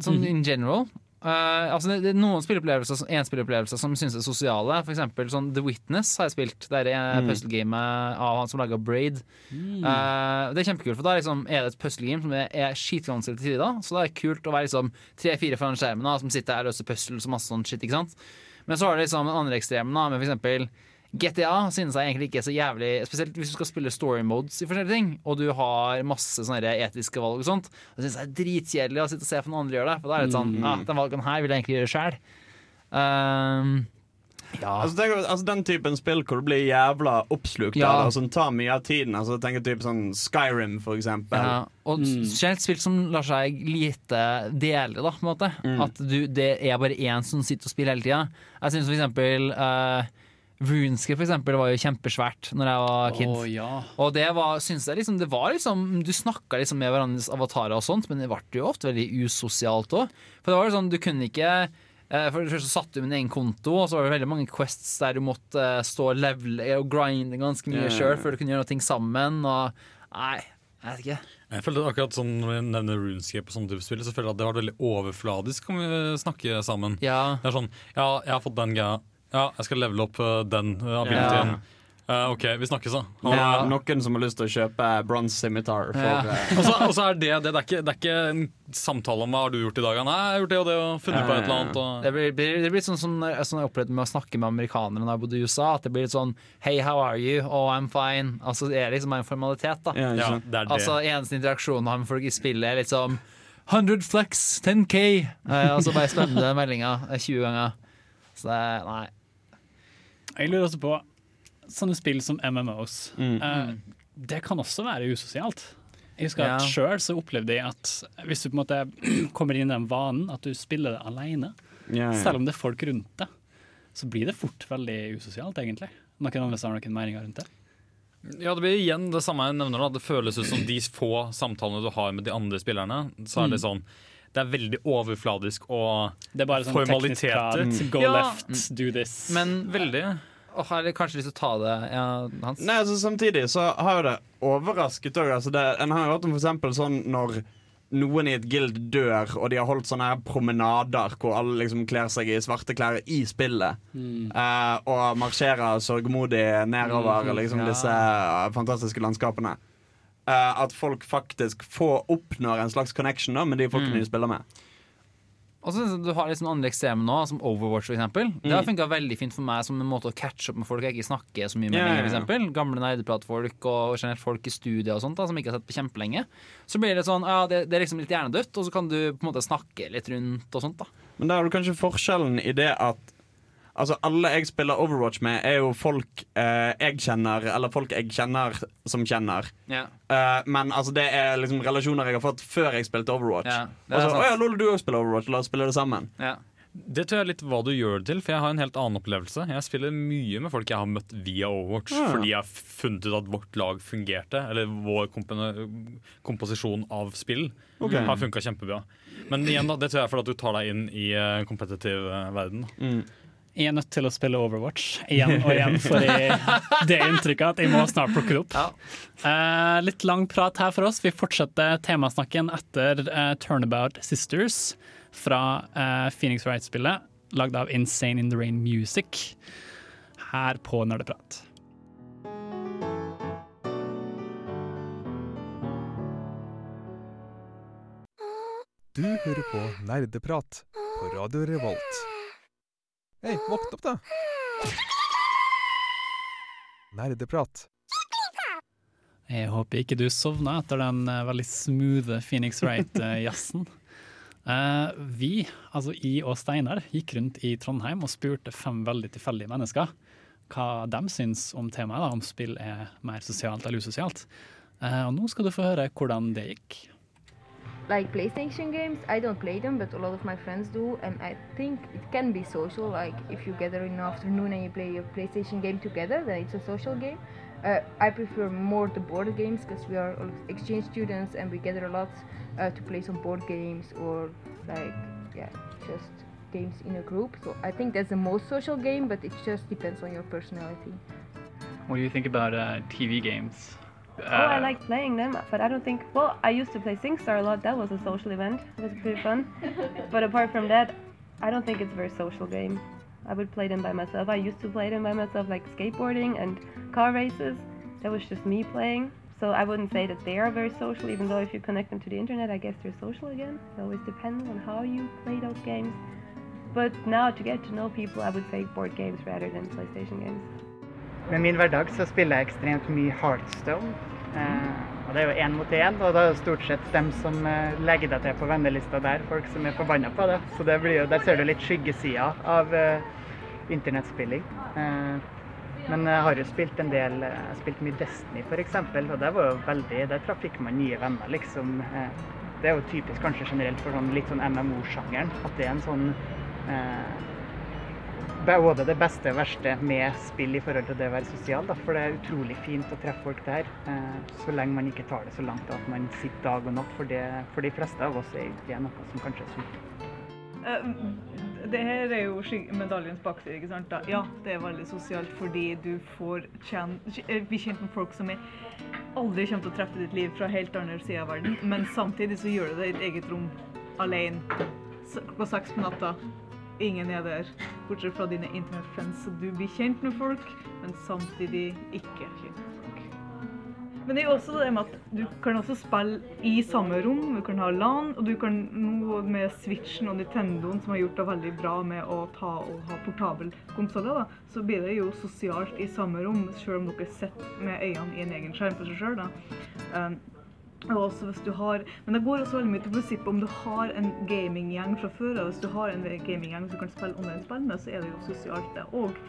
Sånn mm. in general. Eh, altså det, det er noen spilleopplevelser som- en spilleopplevelse som synes er sosiale. For eksempel sånn The Witness har jeg spilt. Det er Mm. puzzlegamet av han som laga Braid. Eh, det er kjempekult, for da liksom, er det et puzzlegame som er, er skitvanskelig til tider. Så det er kult å være liksom tre-fire foran skjermen da, som sitter her og løser puzzles og masse sånn shit. ikke sant? Men så har du liksom den andre ekstremen, da, med for eksempel GTA synes jeg egentlig ikke er så jævlig Spesielt hvis du skal spille story modes i forskjellige ting, og du har masse sånne etiske valg og sånt. Det synes jeg er dritkjedelig å sitte og se på noen andre gjøre det. For da er det litt sånn Mm. ah, Den valgen her vil jeg egentlig gjøre sjæl. Um, ja. Altså, tenk, altså Den typen spill hvor du blir jævla oppslukt Ja. av det, og som tar mye av tiden. Altså tenk typ sånn Skyrim, for eksempel. Ja, og generelt spill som lar seg lite dele, da, på en måte. Mm. At du, det er bare én som sitter og spiller hele tida. Jeg syns for eksempel uh, Runescape for eksempel, var jo kjempesvært Når jeg var kid. Oh, ja. Og det var, synes jeg liksom, det var liksom Du snakka liksom med hverandres avatarer og sånt, men det ble jo ofte veldig usosialt òg. For det var jo sånn, du kunne ikke eh, for det første så satte du min egen konto, og så var det veldig mange quests der du måtte eh, stå og levele og grinde ganske mye yeah. sjøl før du kunne gjøre noe sammen. Og nei, jeg vet ikke. Jeg følte akkurat sånn Når vi nevner RuneScape og sånne type spill, så føler jeg at det var veldig overfladisk om vi snakke sammen. Ja. Det er sånn Ja, jeg har fått den greia. Ja, jeg skal levele opp uh, den uh, abilityen. Uh, OK, vi snakkes, da. Og- Ja, noen som har lyst til å kjøpe Bronze Scimitar. Ja. eh, og, så, er det det. Det er, ikke, det er ikke en samtale om hva har du gjort i dag. Nei, jeg har gjort det og det og funnet på et eller annet. Og... Det blir, blir, det blir sånn som når- sånn jeg opplevde med å snakke med amerikanere når jeg bodde i USA. At det blir litt sånn Hey, how are you? Oh, I'm fine. Altså Det er liksom en formalitet, da. Ja. Ja, det er det. Altså Eneste interaksjonen har med folk i spillet, er liksom 100 flex, 10K. Eh, og så bare spennende meldinger eh, 20 ganger. Så det Nei. Jeg lurer også på sånne spill som MMOs. Mm. Uh, det kan også være usosialt. Jeg husker at Ja. Sjøl så opplevde jeg at hvis du på en måte kommer inn i den vanen at du spiller det alene, Ja, ja. selv om det er folk rundt deg, så blir det fort veldig usosialt, egentlig. Noen andre har noen meninger rundt det? Ja, Det blir igjen det samme jeg nevner. da Det føles ut som de få samtalene du har med de andre spillerne. Så er det Mm. sånn Det er veldig overfladisk og Det er bare sånn formaliteter. Go left, do this. Men veldig. Har jeg har kanskje lyst til å ta det, ja, Hans. Nei, altså Samtidig så har jo det overrasket òg. Altså en har jo hørt om eksempel sånn når noen i et guild dør, og de har holdt sånne her promenader hvor alle liksom kler seg i svarte klær i spillet. Mm. eh, og marsjerer sørgmodig nedover mm, liksom ja. disse eh, fantastiske landskapene. Eh, at folk faktisk får oppnår en slags connection da med de folkene Mm. de spiller med. Og så synes jeg Du har litt sånn andre eksemer nå, som Overwatch. For eksempel. Det har Mm. funka veldig fint for meg som en måte å catche opp med folk jeg ikke snakker så mye med Yeah, For eksempel. Gamle nerdepratfolk og generelt folk i studiet og sånt da, som ikke har sett på kjempelenge. Så blir det sånn, ja, det, det er liksom litt hjernedødt, og så kan du på en måte snakke litt rundt og sånt. da Men der har du kanskje forskjellen i det at Altså Alle jeg spiller Overwatch med, er jo folk eh, jeg kjenner, eller folk jeg kjenner som kjenner. Yeah. Eh, men altså det er liksom relasjoner jeg har fått før jeg spilte Overwatch. Yeah, Og så. Å ja, Lolo, du òg spiller Overwatch, la oss spille det sammen. Det tror jeg er litt hva du gjør det til, for jeg har en helt annen opplevelse. Jeg spiller mye med folk jeg har møtt via Overwatch, Ja. fordi jeg har funnet ut at vårt lag fungerte. Eller vår kompo- komposisjon av spill okay. har funka kjempebra. Men igjen da, det tror jeg er fordi du tar deg inn i en kompetitiv eh, verden. da. Jeg er nødt til å spille Overwatch igjen og igjen, for jeg, det er inntrykket at jeg må snart plukke det opp. Eh, litt lang prat her for oss. Vi fortsetter temasnakken etter eh, Turnabout Sisters fra eh, Phoenix Wright-spillet, lagd av Insane In The Rain Music, her på Nerdeprat. Du hører på Nerdeprat på Radio Revolt. Hei, våkn opp, da! Nerdeprat. Jeg håper ikke du sovna etter den eh, veldig smooth Phoenix Wright-jazzen. Eh, vi, altså I og Steinar, gikk rundt i Trondheim og spurte fem veldig tilfeldige mennesker hva de syns om temaet, da, om spill er mer sosialt eller usosialt. Eh, og nå skal du få høre hvordan det gikk. Like PlayStation games, I don't play them, but a lot of my friends do, and I think it can be social. Like if you gather in the afternoon and you play a PlayStation game together, then it's a social game. Uh, I prefer more the board games because we are exchange students and we gather a lot uh, to play some board games or like yeah, just games in a group. So I think that's the most social game, but it just depends on your personality. What do you think about uh, TV games? Oh, I uh, like playing them, but I don't think. Well, I used to play SingStar a lot. That was a social event. It was pretty fun. but apart from that, I don't think it's a very social game. I would play them by myself. I used to play them by myself, like skateboarding and car races. That was just me playing. So I wouldn't say that they are very social, even though if you connect them to the internet, I guess they're social again. It always depends on how you play those games. But now to get to know people, I would say board games rather than PlayStation games. Med min hverdag så spiller jeg ekstremt mye Heartstone. Eh, og det er jo én mot én, og da er det stort sett dem som eh, legger deg til på vennelista der, folk som er forbanna på det. Så det blir jo, der ser du litt skyggesida av eh, internettspilling. Men jeg har jo spilt en del Jeg har spilt mye Destiny f.eks., og det var jo veldig Der fikk man nye venner, liksom. Det er jo typisk kanskje generelt for sånn, litt sånn MMO-sjangeren. At det er en sånn eh, både det beste og verste med spill i forhold til det å være sosial. Da. For det er utrolig fint å treffe folk der, eh, så lenge man ikke tar det så langt at man sitter dag og natt. For, det, for de fleste av oss er det noe som kanskje er sunt. Eh, Det her er jo medaljens bakside. ikke sant? Da? Ja, det er veldig sosialt fordi du får bli kjent med folk som er aldri kommer til å treffe ditt liv fra helt andre sida av verden, men samtidig så gjør du det i et eget rom alene klokka seks på natta. Ingen er der, bortsett fra dine internettfriends, så du blir kjent med folk, men samtidig ikke kjent med folk. Men det er jo også det med at du kan også spille i samme rom, du kan ha LAN, og du kan nå med Switchen og Nintendoen, som har gjort det veldig bra med å ta og ha portabel konsoller, da, så blir det jo sosialt i samme rom, selv om dere sitter med øynene i en egen skjerm for seg sjøl. Um, og også hvis du har, men det går også veldig mye til prinsippet om du har en gaminggjeng fra før av. Hvis du har en gaminggjeng som du kan spille online-spill med, så er det jo sosialt det òg.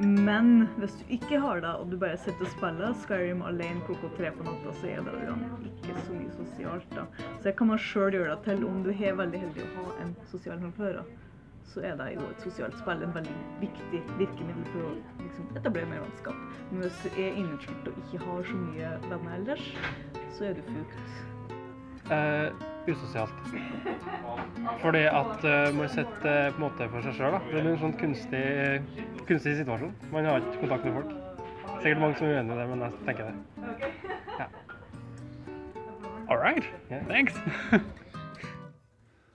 Men hvis du ikke har det, og du bare sitter og spiller Skyrim alene klokka tre på natta, så er det jo ikke så mye sosialt. da. Så det kan man sjøl gjøre det til om du er veldig heldig å ha en sosial fra før av. Så er det jo et sosialt spill en veldig viktig virkemiddel for å liksom, etablere mer vennskap. Men hvis du er inneklemt og ikke har så mye venner ellers, så er du fukt. Eh, usosialt. Fordi at uh, man sitter eh, på en måte for seg sjøl. Det blir en sånn kunstig, kunstig situasjon. Man har ikke kontakt med folk. Sikkert mange som er uenig i det, men jeg tenker det. Ja. All right. Thanks.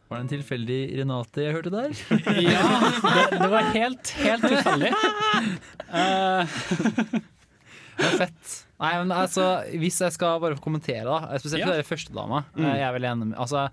Var det en tilfeldig Renate jeg hørte der? Ja, det, det var helt, helt tilfeldig. Uh, Det var fett. Nei, men altså, Hvis jeg skal bare kommentere, da spesielt Ja. førstedama. første dama Mm. Jeg er veldig enig med Altså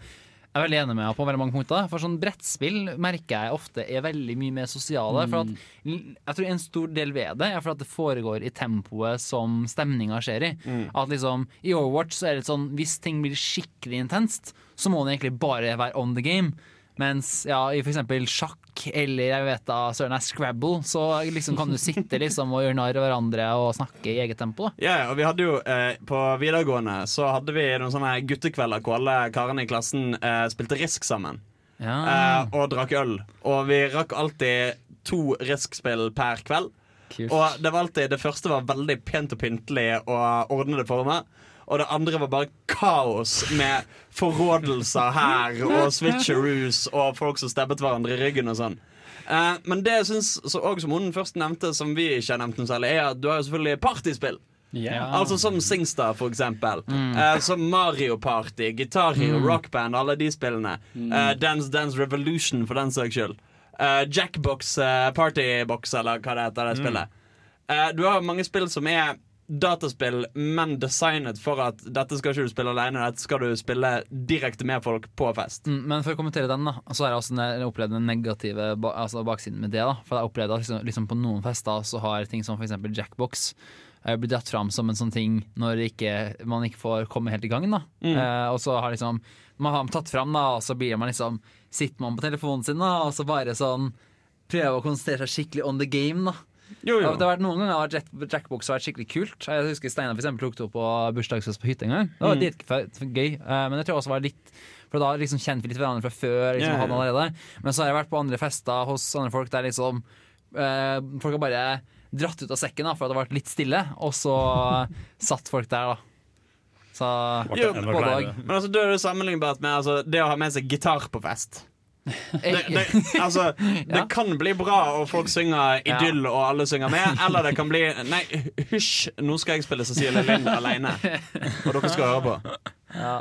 jeg er veldig enig med henne på veldig mange punkter. For sånn brettspill merker jeg ofte er veldig mye mer sosiale. For at, jeg tror en stor del ved det er for at det foregår i tempoet som stemninga skjer i. At liksom I Overwatch så er det sånn hvis ting blir skikkelig intenst, så må den egentlig bare være on the game. Mens ja, i f.eks. sjakk eller jeg vet da, søren er Scrabble, så liksom kan du sitte liksom og gjøre narr av hverandre og snakke i eget tempo. da Ja, yeah, og vi hadde jo eh, På videregående så hadde vi noen sånne guttekvelder hvor alle karene i klassen eh, spilte Risk sammen. Ja. Eh, og drakk øl. Og vi rakk alltid to Risk-spill per kveld. Kult. Og det var alltid Det første var veldig pent og pyntelig og ordnede former. Og det andre var bare kaos med forrådelser her og switcheroos og folk som stabbet hverandre i ryggen og sånn. Eh, men det jeg syns, så, også som hun først nevnte, som vi ikke har nevnt noe særlig, er at du har jo selvfølgelig partyspill. Yeah. Altså som Singstar, for eksempel. Eh, som Mario Party, Guitar Hero, Mm. Rock Band, alle de spillene. Eh, Dance Dance Revolution, for den saks skyld. Eh, Jackbox eh, Partybox, eller hva det heter, det Mm. spillet. Eh, du har mange spill som er dataspill, men designet for at dette skal ikke du spille alene, dette skal du spille direkte med folk på fest. Mm, Men for å kommentere den, da så har jeg også opplevd den negative altså baksiden med det. da For jeg har opplevd at liksom, liksom på noen fester så har ting som f.eks. Jackbox eh, blitt dratt fram som en sånn ting når ikke, man ikke får komme helt i gang. da Mm. eh, Og så har liksom man har tatt fram, da og så blir man liksom sitter man på telefonen sin da og så bare sånn prøver å konsentrere seg skikkelig on the game. da Jo, jo. Det har vært Noen ganger har Jack Jackbox vært skikkelig kult. Jeg husker Steinar for eksempel tok det opp på bursdagsfest på hytta en gang. Det var Mm. dritgøy. Eh, Men jeg tror også var litt For da liksom kjente vi litt hverandre fra før. Liksom, yeah, hadde allerede. Men så har jeg vært på andre fester hos andre folk der liksom eh, Folk har bare dratt ut av sekken da for at det har vært litt stille, og så satt folk der, da. Så Jo, men altså, du er jo sammenlignbart med altså, det å ha med seg gitar på fest. Det, det, altså, det kan bli bra, og folk synger idyll, og alle synger med. Eller det kan bli Nei, hysj, nå skal jeg spille Cecilie Lind alene. Og dere skal høre på. Ja.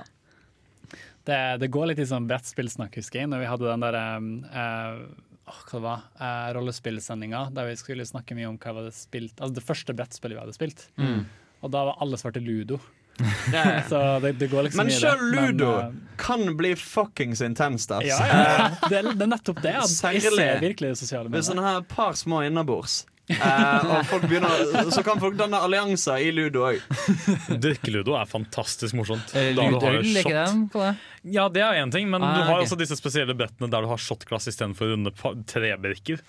Det, det går litt i sånn brettspillsnakk, husker jeg, når vi hadde den der um, eh, åh, hva det var, uh, rollespillsendinga der vi skulle snakke mye om hva vi hadde spilt Altså det første brettspillet vi hadde spilt. Mm. Og da var alle svarte ludo. Så det, det går liksom Men sjøl ludo Men, uh, kan bli fuckings intenst, altså. ja, ja, ja. Det, er, det er nettopp det. At jeg Særlig ser virkelig det sosiale med Hvis en har et par små innabords. Uh, og folk begynner, så kan folk danne allianser i ludo òg. Drikkeludo er fantastisk morsomt. Eh, Da du det? Er? Ja, det er én ting, men Ah, du har okay. også disse spesielle brettene der du har shotglass istedenfor runde trebrikker.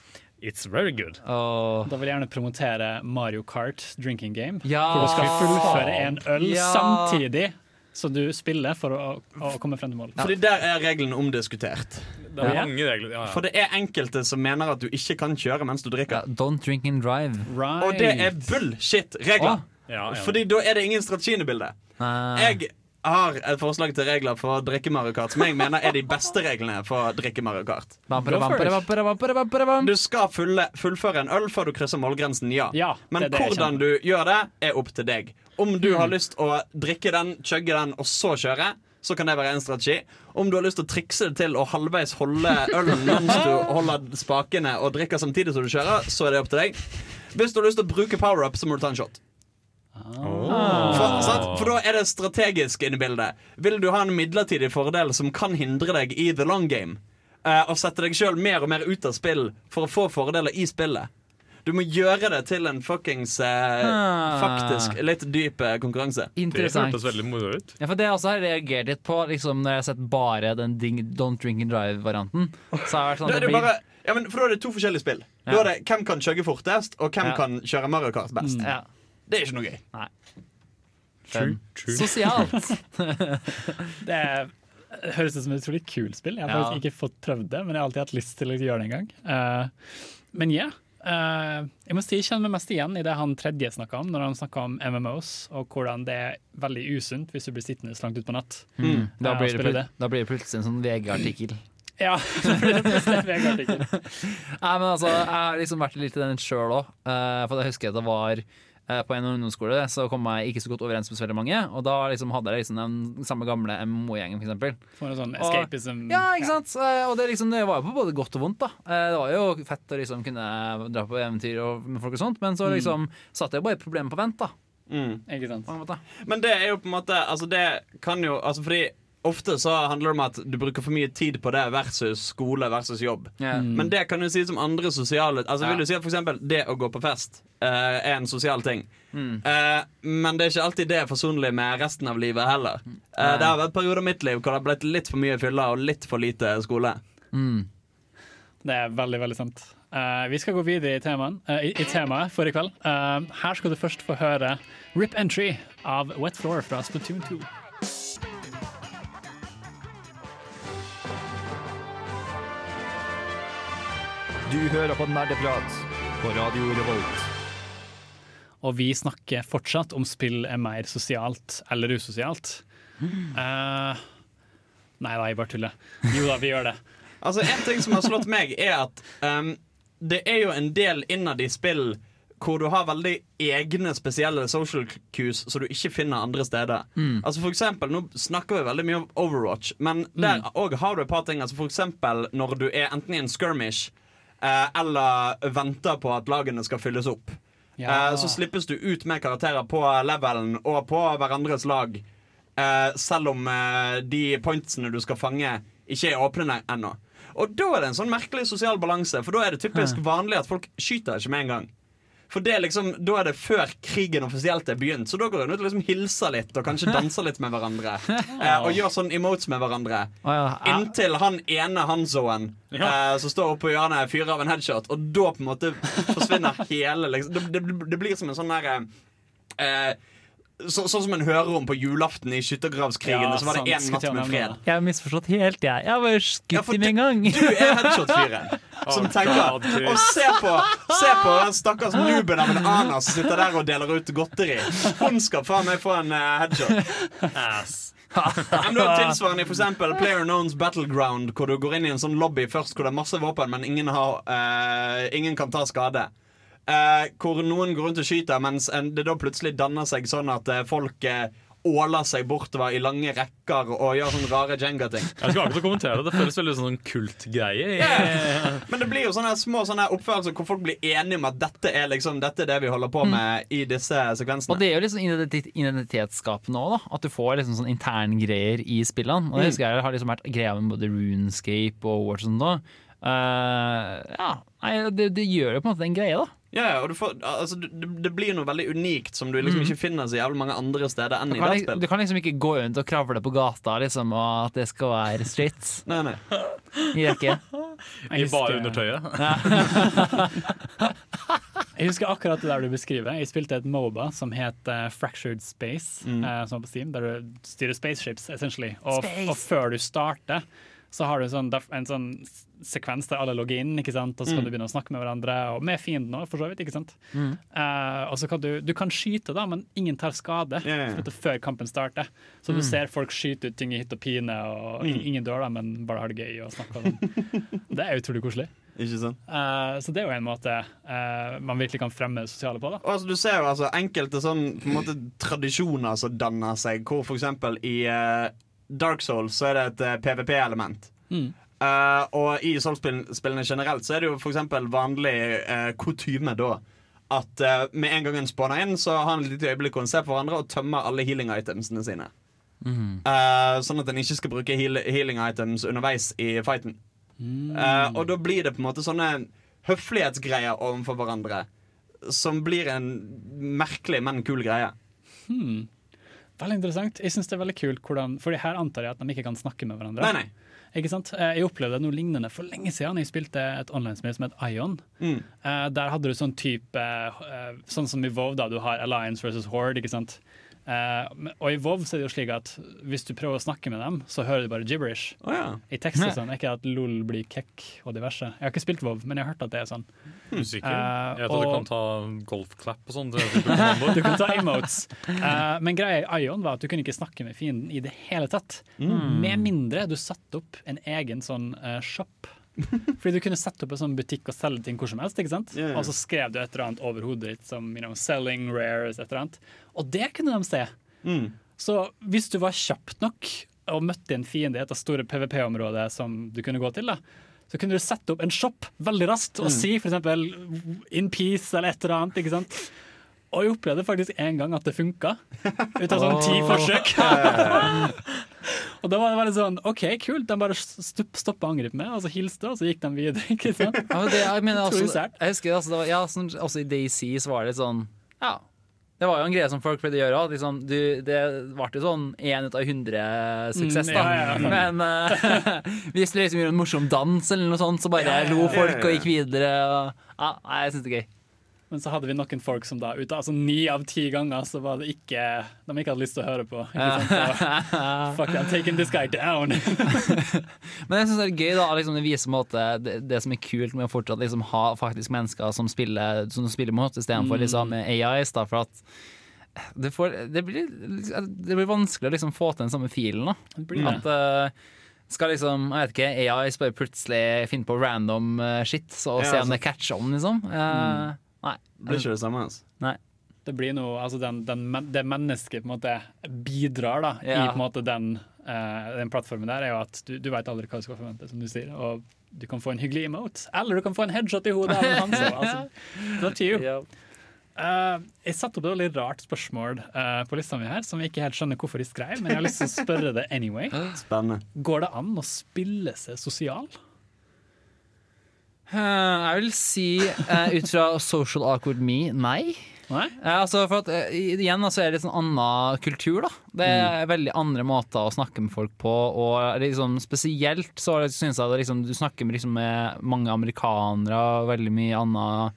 It's very good. Da vil jeg gjerne promotere Mario Kart drinking game. Ja. Hvor du skal fullføre en øl Ja. samtidig som du spiller for å, å komme frem til mål. Fordi der er reglene omdiskutert. Det er mange regler. Ja, ja. For det er enkelte som mener at du ikke kan kjøre mens du drikker. Don't drink and drive. Og det er bullshit-regler. Oh. Ja, ja. Fordi da er det ingen strategi i bildet. Jeg har et forslag til regler for drikke Mario Kart som jeg mener er de beste reglene for drikke Mario Kart. Bampere, bampere, bampere, bampere, bampere, bam. Du skal fulle, fullføre en øl før du krysser målgrensen, ja. Men det jeg hvordan du gjør det, er opp til deg. Om du har lyst å drikke den, chugge den og så kjøre, så kan det være en strategi. Om du har lyst til å trikse det til å halvveis holde ølen mens du holder spakene og drikker samtidig som du kjører, så er det opp til deg. Hvis du har lyst til å bruke power-up, så må du ta en shot. For, sant? For da er det strategisk inne i bildet. Vil du ha en midlertidig fordel som kan hindre deg i the long game, eh, og sette deg sjøl mer og mer ut av spill for å få fordeler i spillet? Du må gjøre det til en fuckings eh, Ah. faktisk litt dyp eh, konkurranse. Interessant. Det hørtes veldig moro ut. Ja, for Det også har jeg reagert litt på liksom, når jeg har sett bare den ding, Don't Drink and Drive-varianten. Så har jeg vært sånn, det det blir, bare, ja, men for da er det to forskjellige spill. Da er det Hvem kan chugge fortest, og hvem Ja. kan kjøre Mario Kart best. Mm. Ja. Det er ikke noe gøy. Nei. True, true. Sosialt. det er, høres ut som et utrolig kult spill. Jeg har Ja. faktisk ikke fått prøvd det, men jeg har alltid hatt lyst til å gjøre det en gang. Uh, men ja. eh, jeg må si jeg kjenner meg mest igjen i det han tredje snakka om, når han snakka om MMOs, og hvordan det er veldig usunt hvis du blir sittende så langt utpå natt. Mm. Da, eh, blir det, spille da blir det plutselig en sånn VG-artikkel. Ja, da blir det plutselig en VG-artikkel. Nei, men altså, Jeg har liksom vært litt i den sjøl òg. for jeg husker at det var eh, på en ungdomsskole så kom jeg ikke så godt overens med så veldig mange. Og da liksom hadde jeg liksom den samme gamle MMO-gjengen, f.eks. For en sånn Og- escapism. Ja, ikke sant? Ja. Og det, liksom, det var jo på både godt og vondt. da Eh, Det var jo fett å liksom kunne dra på eventyr og, med folk og sånt, men så Mm. liksom satte jeg bare problemet på vent. da Ikke sant? Men det er jo på en måte Altså det kan jo altså Fordi ofte så handler det om at du bruker for mye tid på det versus skole versus jobb. Yeah. Mm. Men det kan du si som andre sosiale Altså Ja. Vil du si at for eksempel det å gå på fest uh, er en sosial ting? Mm. Uh, men det er ikke alltid det er forsonlig med resten av livet heller. Uh, det har vært perioder i mitt liv hvor det har blitt litt for mye fylla og litt for lite skole. Mm. Det er veldig, veldig sant. Eh, vi skal gå videre i, temaen, i, i temaet for i kveld. Eh, her skal du først få høre Rip Entry av Wet Floor fra Splatoon 2. Du hører på Nerdeprat på Radio Revolt. Og vi snakker fortsatt om spill er mer sosialt eller usosialt. Eh, nei da, jeg bare tuller. Jo da, vi gjør det. Altså En ting som har slått meg, er at um, det er jo en del innad i spill hvor du har veldig egne spesielle social cues som du ikke finner andre steder. Mm. Altså for eksempel, Nå snakker vi veldig mye om Overwatch, men der òg har du et par ting. Altså for eksempel når du er enten i en skirmish eller venter på at lagene skal fylles opp. Ja. Eh, så slippes du ut med karakterer på levelen og på hverandres lag. Eh, selv om eh, de pointsene du skal fange, ikke er åpne ennå. Og da er det en sånn merkelig sosial balanse, for da er det typisk vanlig at folk skyter ikke med en gang. For det liksom, Da er det før krigen offisielt er begynt, så da går hun ut og liksom hilser litt og kanskje danser litt med hverandre. Eh, og gjør sånn emotes med hverandre. Inntil han ene Hanzoen eh, som står oppe på hjørnet, fyrer av en headshot, og da på en måte forsvinner hele liksom. det, det, det blir som en sånn derre eh, så, Sånn som en hører om på julaften i skyttergravskrigene. Ja, så var det én natt med fred. Jeg har misforstått helt, jeg. Jeg jo skutt i med en gang. Du er headshot-fyren som Oh, tenker God, Og se på, se på den stakkars nuben av en Ana som sitter der og deler ut godteri. Hun skal faen meg få en uh, headshot. Men du har tilsvarende i eksempel Player Knowns Battleground, hvor du går inn i en sånn lobby først hvor det er masse våpen, men ingen, har, uh, ingen kan ta skade. Eh, hvor noen går rundt og skyter, mens en, det da plutselig danner seg sånn at eh, folk eh, åler seg bortover i lange rekker og gjør sånne rare Jenga-ting. Jeg skal akkurat kommentere det. Det føles veldig sånn kultgreie. Yeah. Men det blir jo sånne små sånne oppførelser hvor folk blir enige om at dette er liksom Dette er det vi holder på med i disse sekvensene. Og det er jo liksom identitet, identitetsskapende òg. At du får liksom sånn interngreier i spillene. Og det Mm. husker jeg har liksom vært greia med både Runescape og Watson. Uh, òg. ja, nei, det, det gjør jo på en måte en greie, da. Ja, og du får, altså, det, det blir noe veldig unikt som du liksom Mm. ikke finner så jævlig mange andre steder enn i dataspill. du kan liksom ikke gå rundt og kravle på gata liksom, og at det skal være street. Nei, nei. Gjør ikke. I bare undertøyet. Jeg husker akkurat det der du beskriver. Jeg spilte et Moba som het uh, Fractured Space, eh, som var på Steam, der du styrer spaceships, essentially. Og, og før du starter, så har du sånn, en sånn sekvens der alle logger inn, ikke sant? og så kan Mm. du begynne å snakke med hverandre, og med fienden òg, for så vidt. ikke sant? Mm. Uh, og så kan du, du kan skyte, da, men ingen tar skade yeah, yeah. før kampen starter. Så du Mm. ser folk skyte ut ting i hytt og pine, og Mm. ingen dør, da, men bare har det gøy og snakker. sånn. Det er utrolig koselig. Ikke sant? Uh, så det er jo en måte uh, man virkelig kan fremme det sosiale på. da. Altså, du ser jo altså enkelte sånn på en måte tradisjoner som danner seg, hvor eksempel i eh, Dark Souls så er det et eh, PVP-element. Mm. Uh, og i Souls-spillene generelt så er det jo eksempel vanlig uh, kutyme da at uh, med en gang en spawner inn, så har han et lite øyeblikk hvor en ser på hverandre og tømmer alle healing itemsene sine. Mm. Uh, sånn at en ikke skal bruke heal healing items underveis i fighten. Eh, og da blir det på en måte sånne høflighetsgreier overfor hverandre. Som blir en merkelig, men kul greie. Hmm. Veldig interessant. Jeg synes det er veldig kult hvordan, Fordi her antar jeg at de ikke kan snakke med hverandre. Nei, nei. Ikke sant? Eh, Jeg opplevde noe lignende for lenge siden. Jeg spilte et online-spill som het Ion. Mm. Eh, Der hadde du sånn type eh, Sånn som i WoW, da du har Alliance versus Horde. ikke sant? Eh, men- og i WoW så er det jo slik at hvis du prøver å snakke med dem, så hører du bare gibberish. Oh, ja. I tekst og sånn. Ikke at LOL blir kekk og diverse. Jeg har ikke spilt WoW, men jeg har hørt at det er sånn. Usikker. Eh, Jeg vet at du kan ta golfklapp og sånn. du kan ta emotes. Uh, men greia i Ion var at du kunne ikke snakke med fienden i det hele tatt. Mm. Med mindre du satte opp en egen sånn shop. Fordi du kunne sette opp en sånn butikk og selge ting hvor som helst. ikke sant? Yeah, yeah. Og så skrev du et eller annet over hodet ditt som you know, 'selling rares', et eller annet. Og det kunne de se. Mm. Så hvis du var kjapt nok og møtte en fiende i et av store PVP-områder som du kunne gå til, da, så kunne du sette opp en shop veldig raskt og Mm. si eksempel 'in peace' eller et eller annet. ikke sant? Og jeg opplevde faktisk en gang at det funka. Ut av sånn ti forsøk. og da var det bare sånn OK, kult. De bare stopp, stoppa å angripe meg, og så hilste, og så gikk de videre. ikke sant? Ja, men det, jeg, mener, Utrolig altså, jeg husker altså, det var, ja, sånn, også i Daisy så var det litt sånn Ja. Det var jo en greie som folk pleide å gjøre. Liksom, du- det ble jo sånn én ut av hundre suksess, Mm, da. ja, ja, ja. Men uh, hvis du liksom gjorde en morsom dans, eller noe sånt, så bare Ja, ja, lo ja, folk og gikk videre. Og, ja, jeg syns det er gøy. Men så hadde vi noen folk som da ute, altså ni av ti ganger så var det ikke de ikke hadde lyst til å høre på. Så, fuck, I'm taking this guy down. Men jeg synes det er gøy da liksom, Det viser måte det, det som er kult med å fortsatt liksom, ha faktisk mennesker som spiller, som spiller mot, istedenfor Mm. liksom, AIs. Da, for at det, får, det, blir, det blir vanskelig å liksom, få til den samme filen. Da. blir. At uh, skal liksom, jeg vet ikke, AIs bare plutselig finne på random uh, shit og Ja, se altså. om det catcher on, liksom. Eh, Nei. Det Blir ikke det samme. Altså. Nei. Det blir noe, altså den, den, det mennesket på en måte bidrar da, i på en måte den, uh, den plattformen der, er jo at du, du vet aldri hva du skal forvente, som du sier. Og du kan få en hyggelig emote, eller du kan få en headshot i hodet av Hanso. Altså, you. Eh, jeg satte opp et veldig rart spørsmål uh, på lista mi her, som jeg ikke helt skjønner hvorfor jeg skrev, men jeg har lyst til å spørre det anyway. Spennende. Går det an å spille seg sosial? Eh, jeg vil si, eh, ut fra social awkward me, nei. Nei? Eh, altså for at, eh, igjen altså, er det litt sånn annen kultur. da Det er veldig andre måter å snakke med folk på. Og liksom, spesielt så syns jeg det, liksom, du snakker med, liksom, med mange amerikanere og veldig mye andre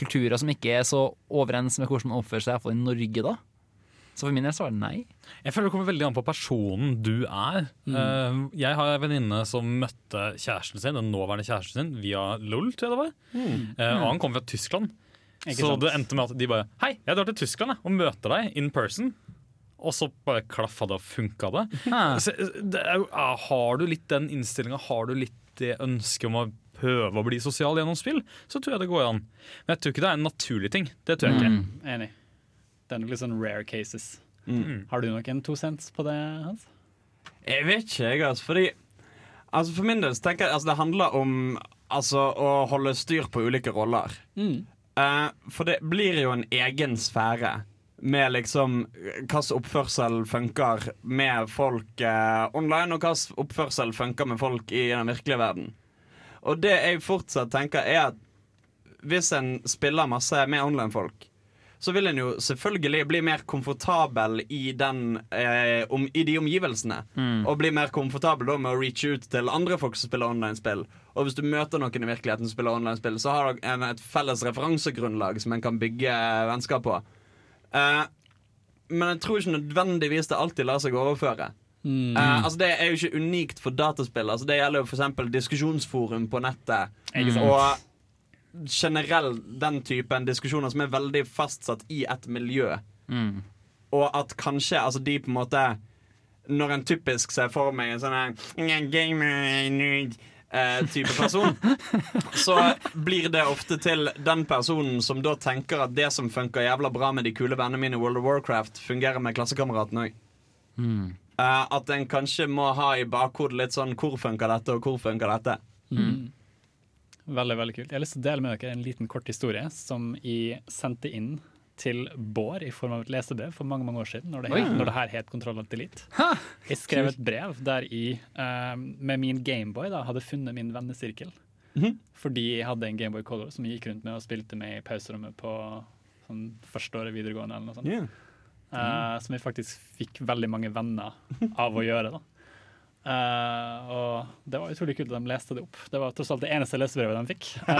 kulturer som ikke er så overens med hvordan man oppfører seg i hvert fall i Norge. da Så for min del så var det nei. Jeg føler det kommer veldig an på personen du er. Mm. Eh, jeg har en venninne som møtte kjæresten sin, den nåværende kjæresten sin via LOL, tror jeg det var. Mm. Eh, og han kom fra Tyskland. Ikke så sant? det endte med at de bare Hei, jeg drar til Tyskland og møter deg in person. Og så bare klaffa det og funka det. Så, det er, har du litt den innstillinga, har du litt det ønsket om å prøve å bli sosial gjennom spill, så tror jeg det går an. Men jeg tror ikke det er en naturlig ting. Det tror jeg ikke. Mm. Enig. Det er nok litt sånn rare cases. Mm. Har du noen to cents på det, Hans? Jeg vet ikke, jeg, altså. Fordi altså For min del så tenker jeg altså, det handler om altså, å holde styr på ulike roller. Mm. Uh, for det blir jo en egen sfære med liksom hvilken oppførsel funker med folk uh, online, og hvilken oppførsel funker med folk i den virkelige verden. Og det jeg fortsatt tenker, er at hvis en spiller masse med online-folk, så vil en jo selvfølgelig bli mer komfortabel i, den, eh, om, i de omgivelsene. Mm. Og bli mer komfortabel da med å reache ut til andre folk som spiller online-spill. Og hvis du møter noen i virkeligheten som spiller online-spill, så har en, et felles referansegrunnlag som en kan bygge vennskap på. Eh, men jeg tror ikke nødvendigvis det alltid lar seg overføre. Mm. Uh, altså Det er jo ikke unikt for dataspill. Altså Det gjelder jo f.eks. diskusjonsforum på nettet. Mm. Og generell den typen diskusjoner som er veldig fastsatt i et miljø. Mm. Og at kanskje altså de på en måte Når en typisk ser for meg en sånn gamer-nerd eh, type person, så blir det ofte til den personen som da tenker at det som funker jævla bra med de kule vennene mine i World of Warcraft, fungerer med klassekameratene òg. Mm. Eh, at en kanskje må ha i bakhodet litt sånn Hvor funker dette, og hvor funker dette? Mm. Veldig, veldig kult. Jeg har lyst til å dele med dere en liten kort historie som jeg sendte inn til Bård i form av et lesebrev for mange mange år siden, når det, het, når det her het Kontroll og Delete. Jeg skrev et brev der jeg uh, med min Gameboy da, hadde funnet min vennesirkel. Fordi jeg hadde en Gameboy Color som jeg gikk rundt med og spilte med i pauserommet på sånn, første året videregående. eller noe sånt. Yeah. Eh, som jeg faktisk fikk veldig mange venner av å gjøre. da. Eh, og det var utrolig kult at de leste det opp. Det var tross alt det eneste lesebrevet de fikk. Uh,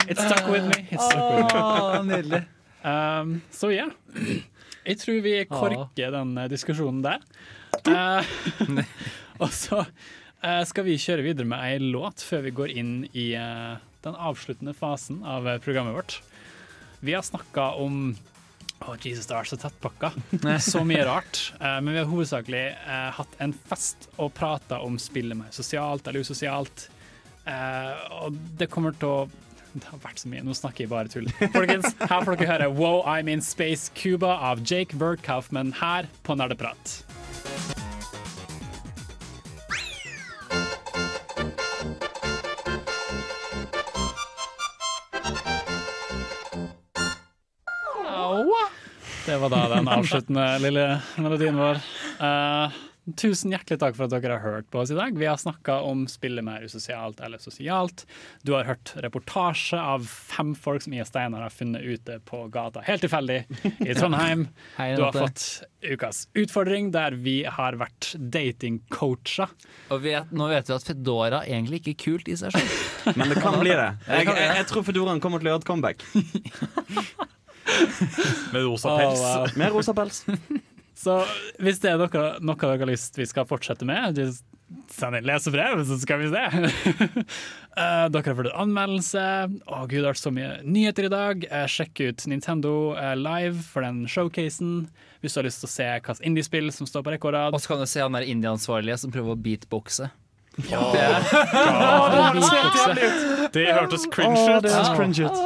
men, it stuck with me. It stuck with me. Åh, nydelig. Um, så ja. Jeg tror vi korker den diskusjonen der. Eh, og så eh, skal vi kjøre videre med ei låt før vi går inn i den avsluttende fasen av programmet vårt. Vi har snakka om å, Jesus, det har vært så tettpakka. Så mye rart. Uh, men vi har hovedsakelig uh, hatt en fest og prata om spillet mer sosialt eller usosialt. Uh, og det kommer til å Det har vært så mye. Nå snakker jeg bare tull. Folkens, her får dere høre Wow, I'm in Space Cuba av Jake Bird Kaufman her på Nerdeprat. Det var da den avsluttende lille melodien vår. Uh, tusen hjertelig takk for at dere har hørt på oss i dag. Vi har snakka om spillet mer usosialt eller sosialt. Du har hørt reportasje av fem folk som Ia Steinar har funnet ute på gata, helt tilfeldig, i Trondheim. Hei, Du har fått ukas utfordring, der vi har vært datingcoacher. Og vet, nå vet vi at Fedora egentlig ikke er kult i seg selv. Men det kan bli det. Det Jeg, jeg, jeg tror Fedoraen kommer til å gjøre et comeback. Med rosa pels. pels. wow. Med rosa pels. Så hvis det er noe, noe dere har lyst vi skal fortsette med, send inn lesebrev, så skal vi se. uh, dere har fått en anmeldelse. Å gud, det har vært så mye nyheter i dag. Uh, sjekk ut Nintendo uh, live for den showcasen. Hvis du har lyst til å se hvilket indiespill som står på rekordrad. og. Og så kan du se han der indieansvarlige som prøver å beatboxe. Ja. Det er- Det hørtes cringe ut. det hørtes cringe ut.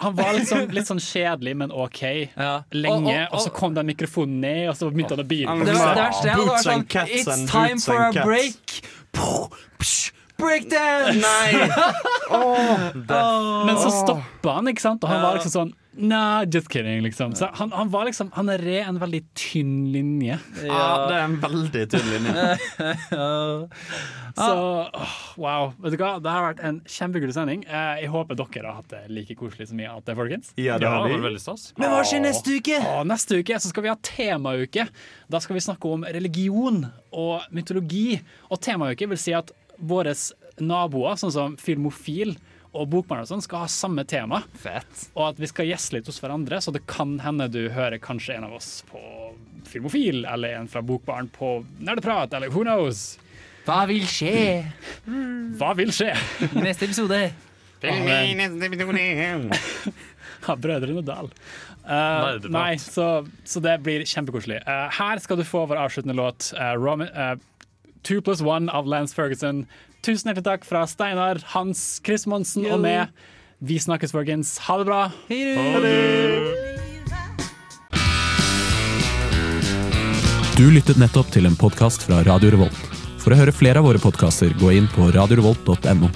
Han var litt var liksom, litt sånn kjedelig, men OK. Lenge. Og- så kom den mikrofonen ned, og så begynte han å Det var det verste. Det var Boots sånn It's time for a break! Breakdance! Nei! Men så stoppa han, ikke sant? Og han var liksom sånn Nah, just kidding, liksom. Så han, han var liksom Han red en veldig tynn linje. Ja, det er en veldig tynn linje. Så åh, wow. Vet du hva? Det har vært en kjempekul sending. Eh, Jeg håper dere har hatt det like koselig som jeg har hatt det, folkens. Ja, det har vi. var veldig stas. Men hva skjer neste uke? Åh, neste uke så skal vi ha temauke. Da skal vi snakke om religion og mytologi. Og temauke vil si at våre naboer, sånn som Filmofil og Bokbarn og sånn, skal ha samme tema. Fett. Og at vi skal gjeste litt hos hverandre, så det kan hende du hører kanskje en av oss på Filmofil, eller en fra Bokbarn på Nerdeprat, eller who knows? Hva vil skje Hva vil skje? i neste episode? Av Brødrene Dal. Uh, nei, så, så det blir kjempekoselig. Uh, her skal du få vår avsluttende låt, uh, Roman, eh, Two plus one av Lance Ferguson. Tusen hjertelig takk fra Steinar, Hans, Chris Monsen og meg. Vi snakkes, folkens. Ha det bra. Du lyttet nettopp til en podkast fra Radio Revolt. For å høre flere av våre podkaster, gå inn på radiorevolt.no.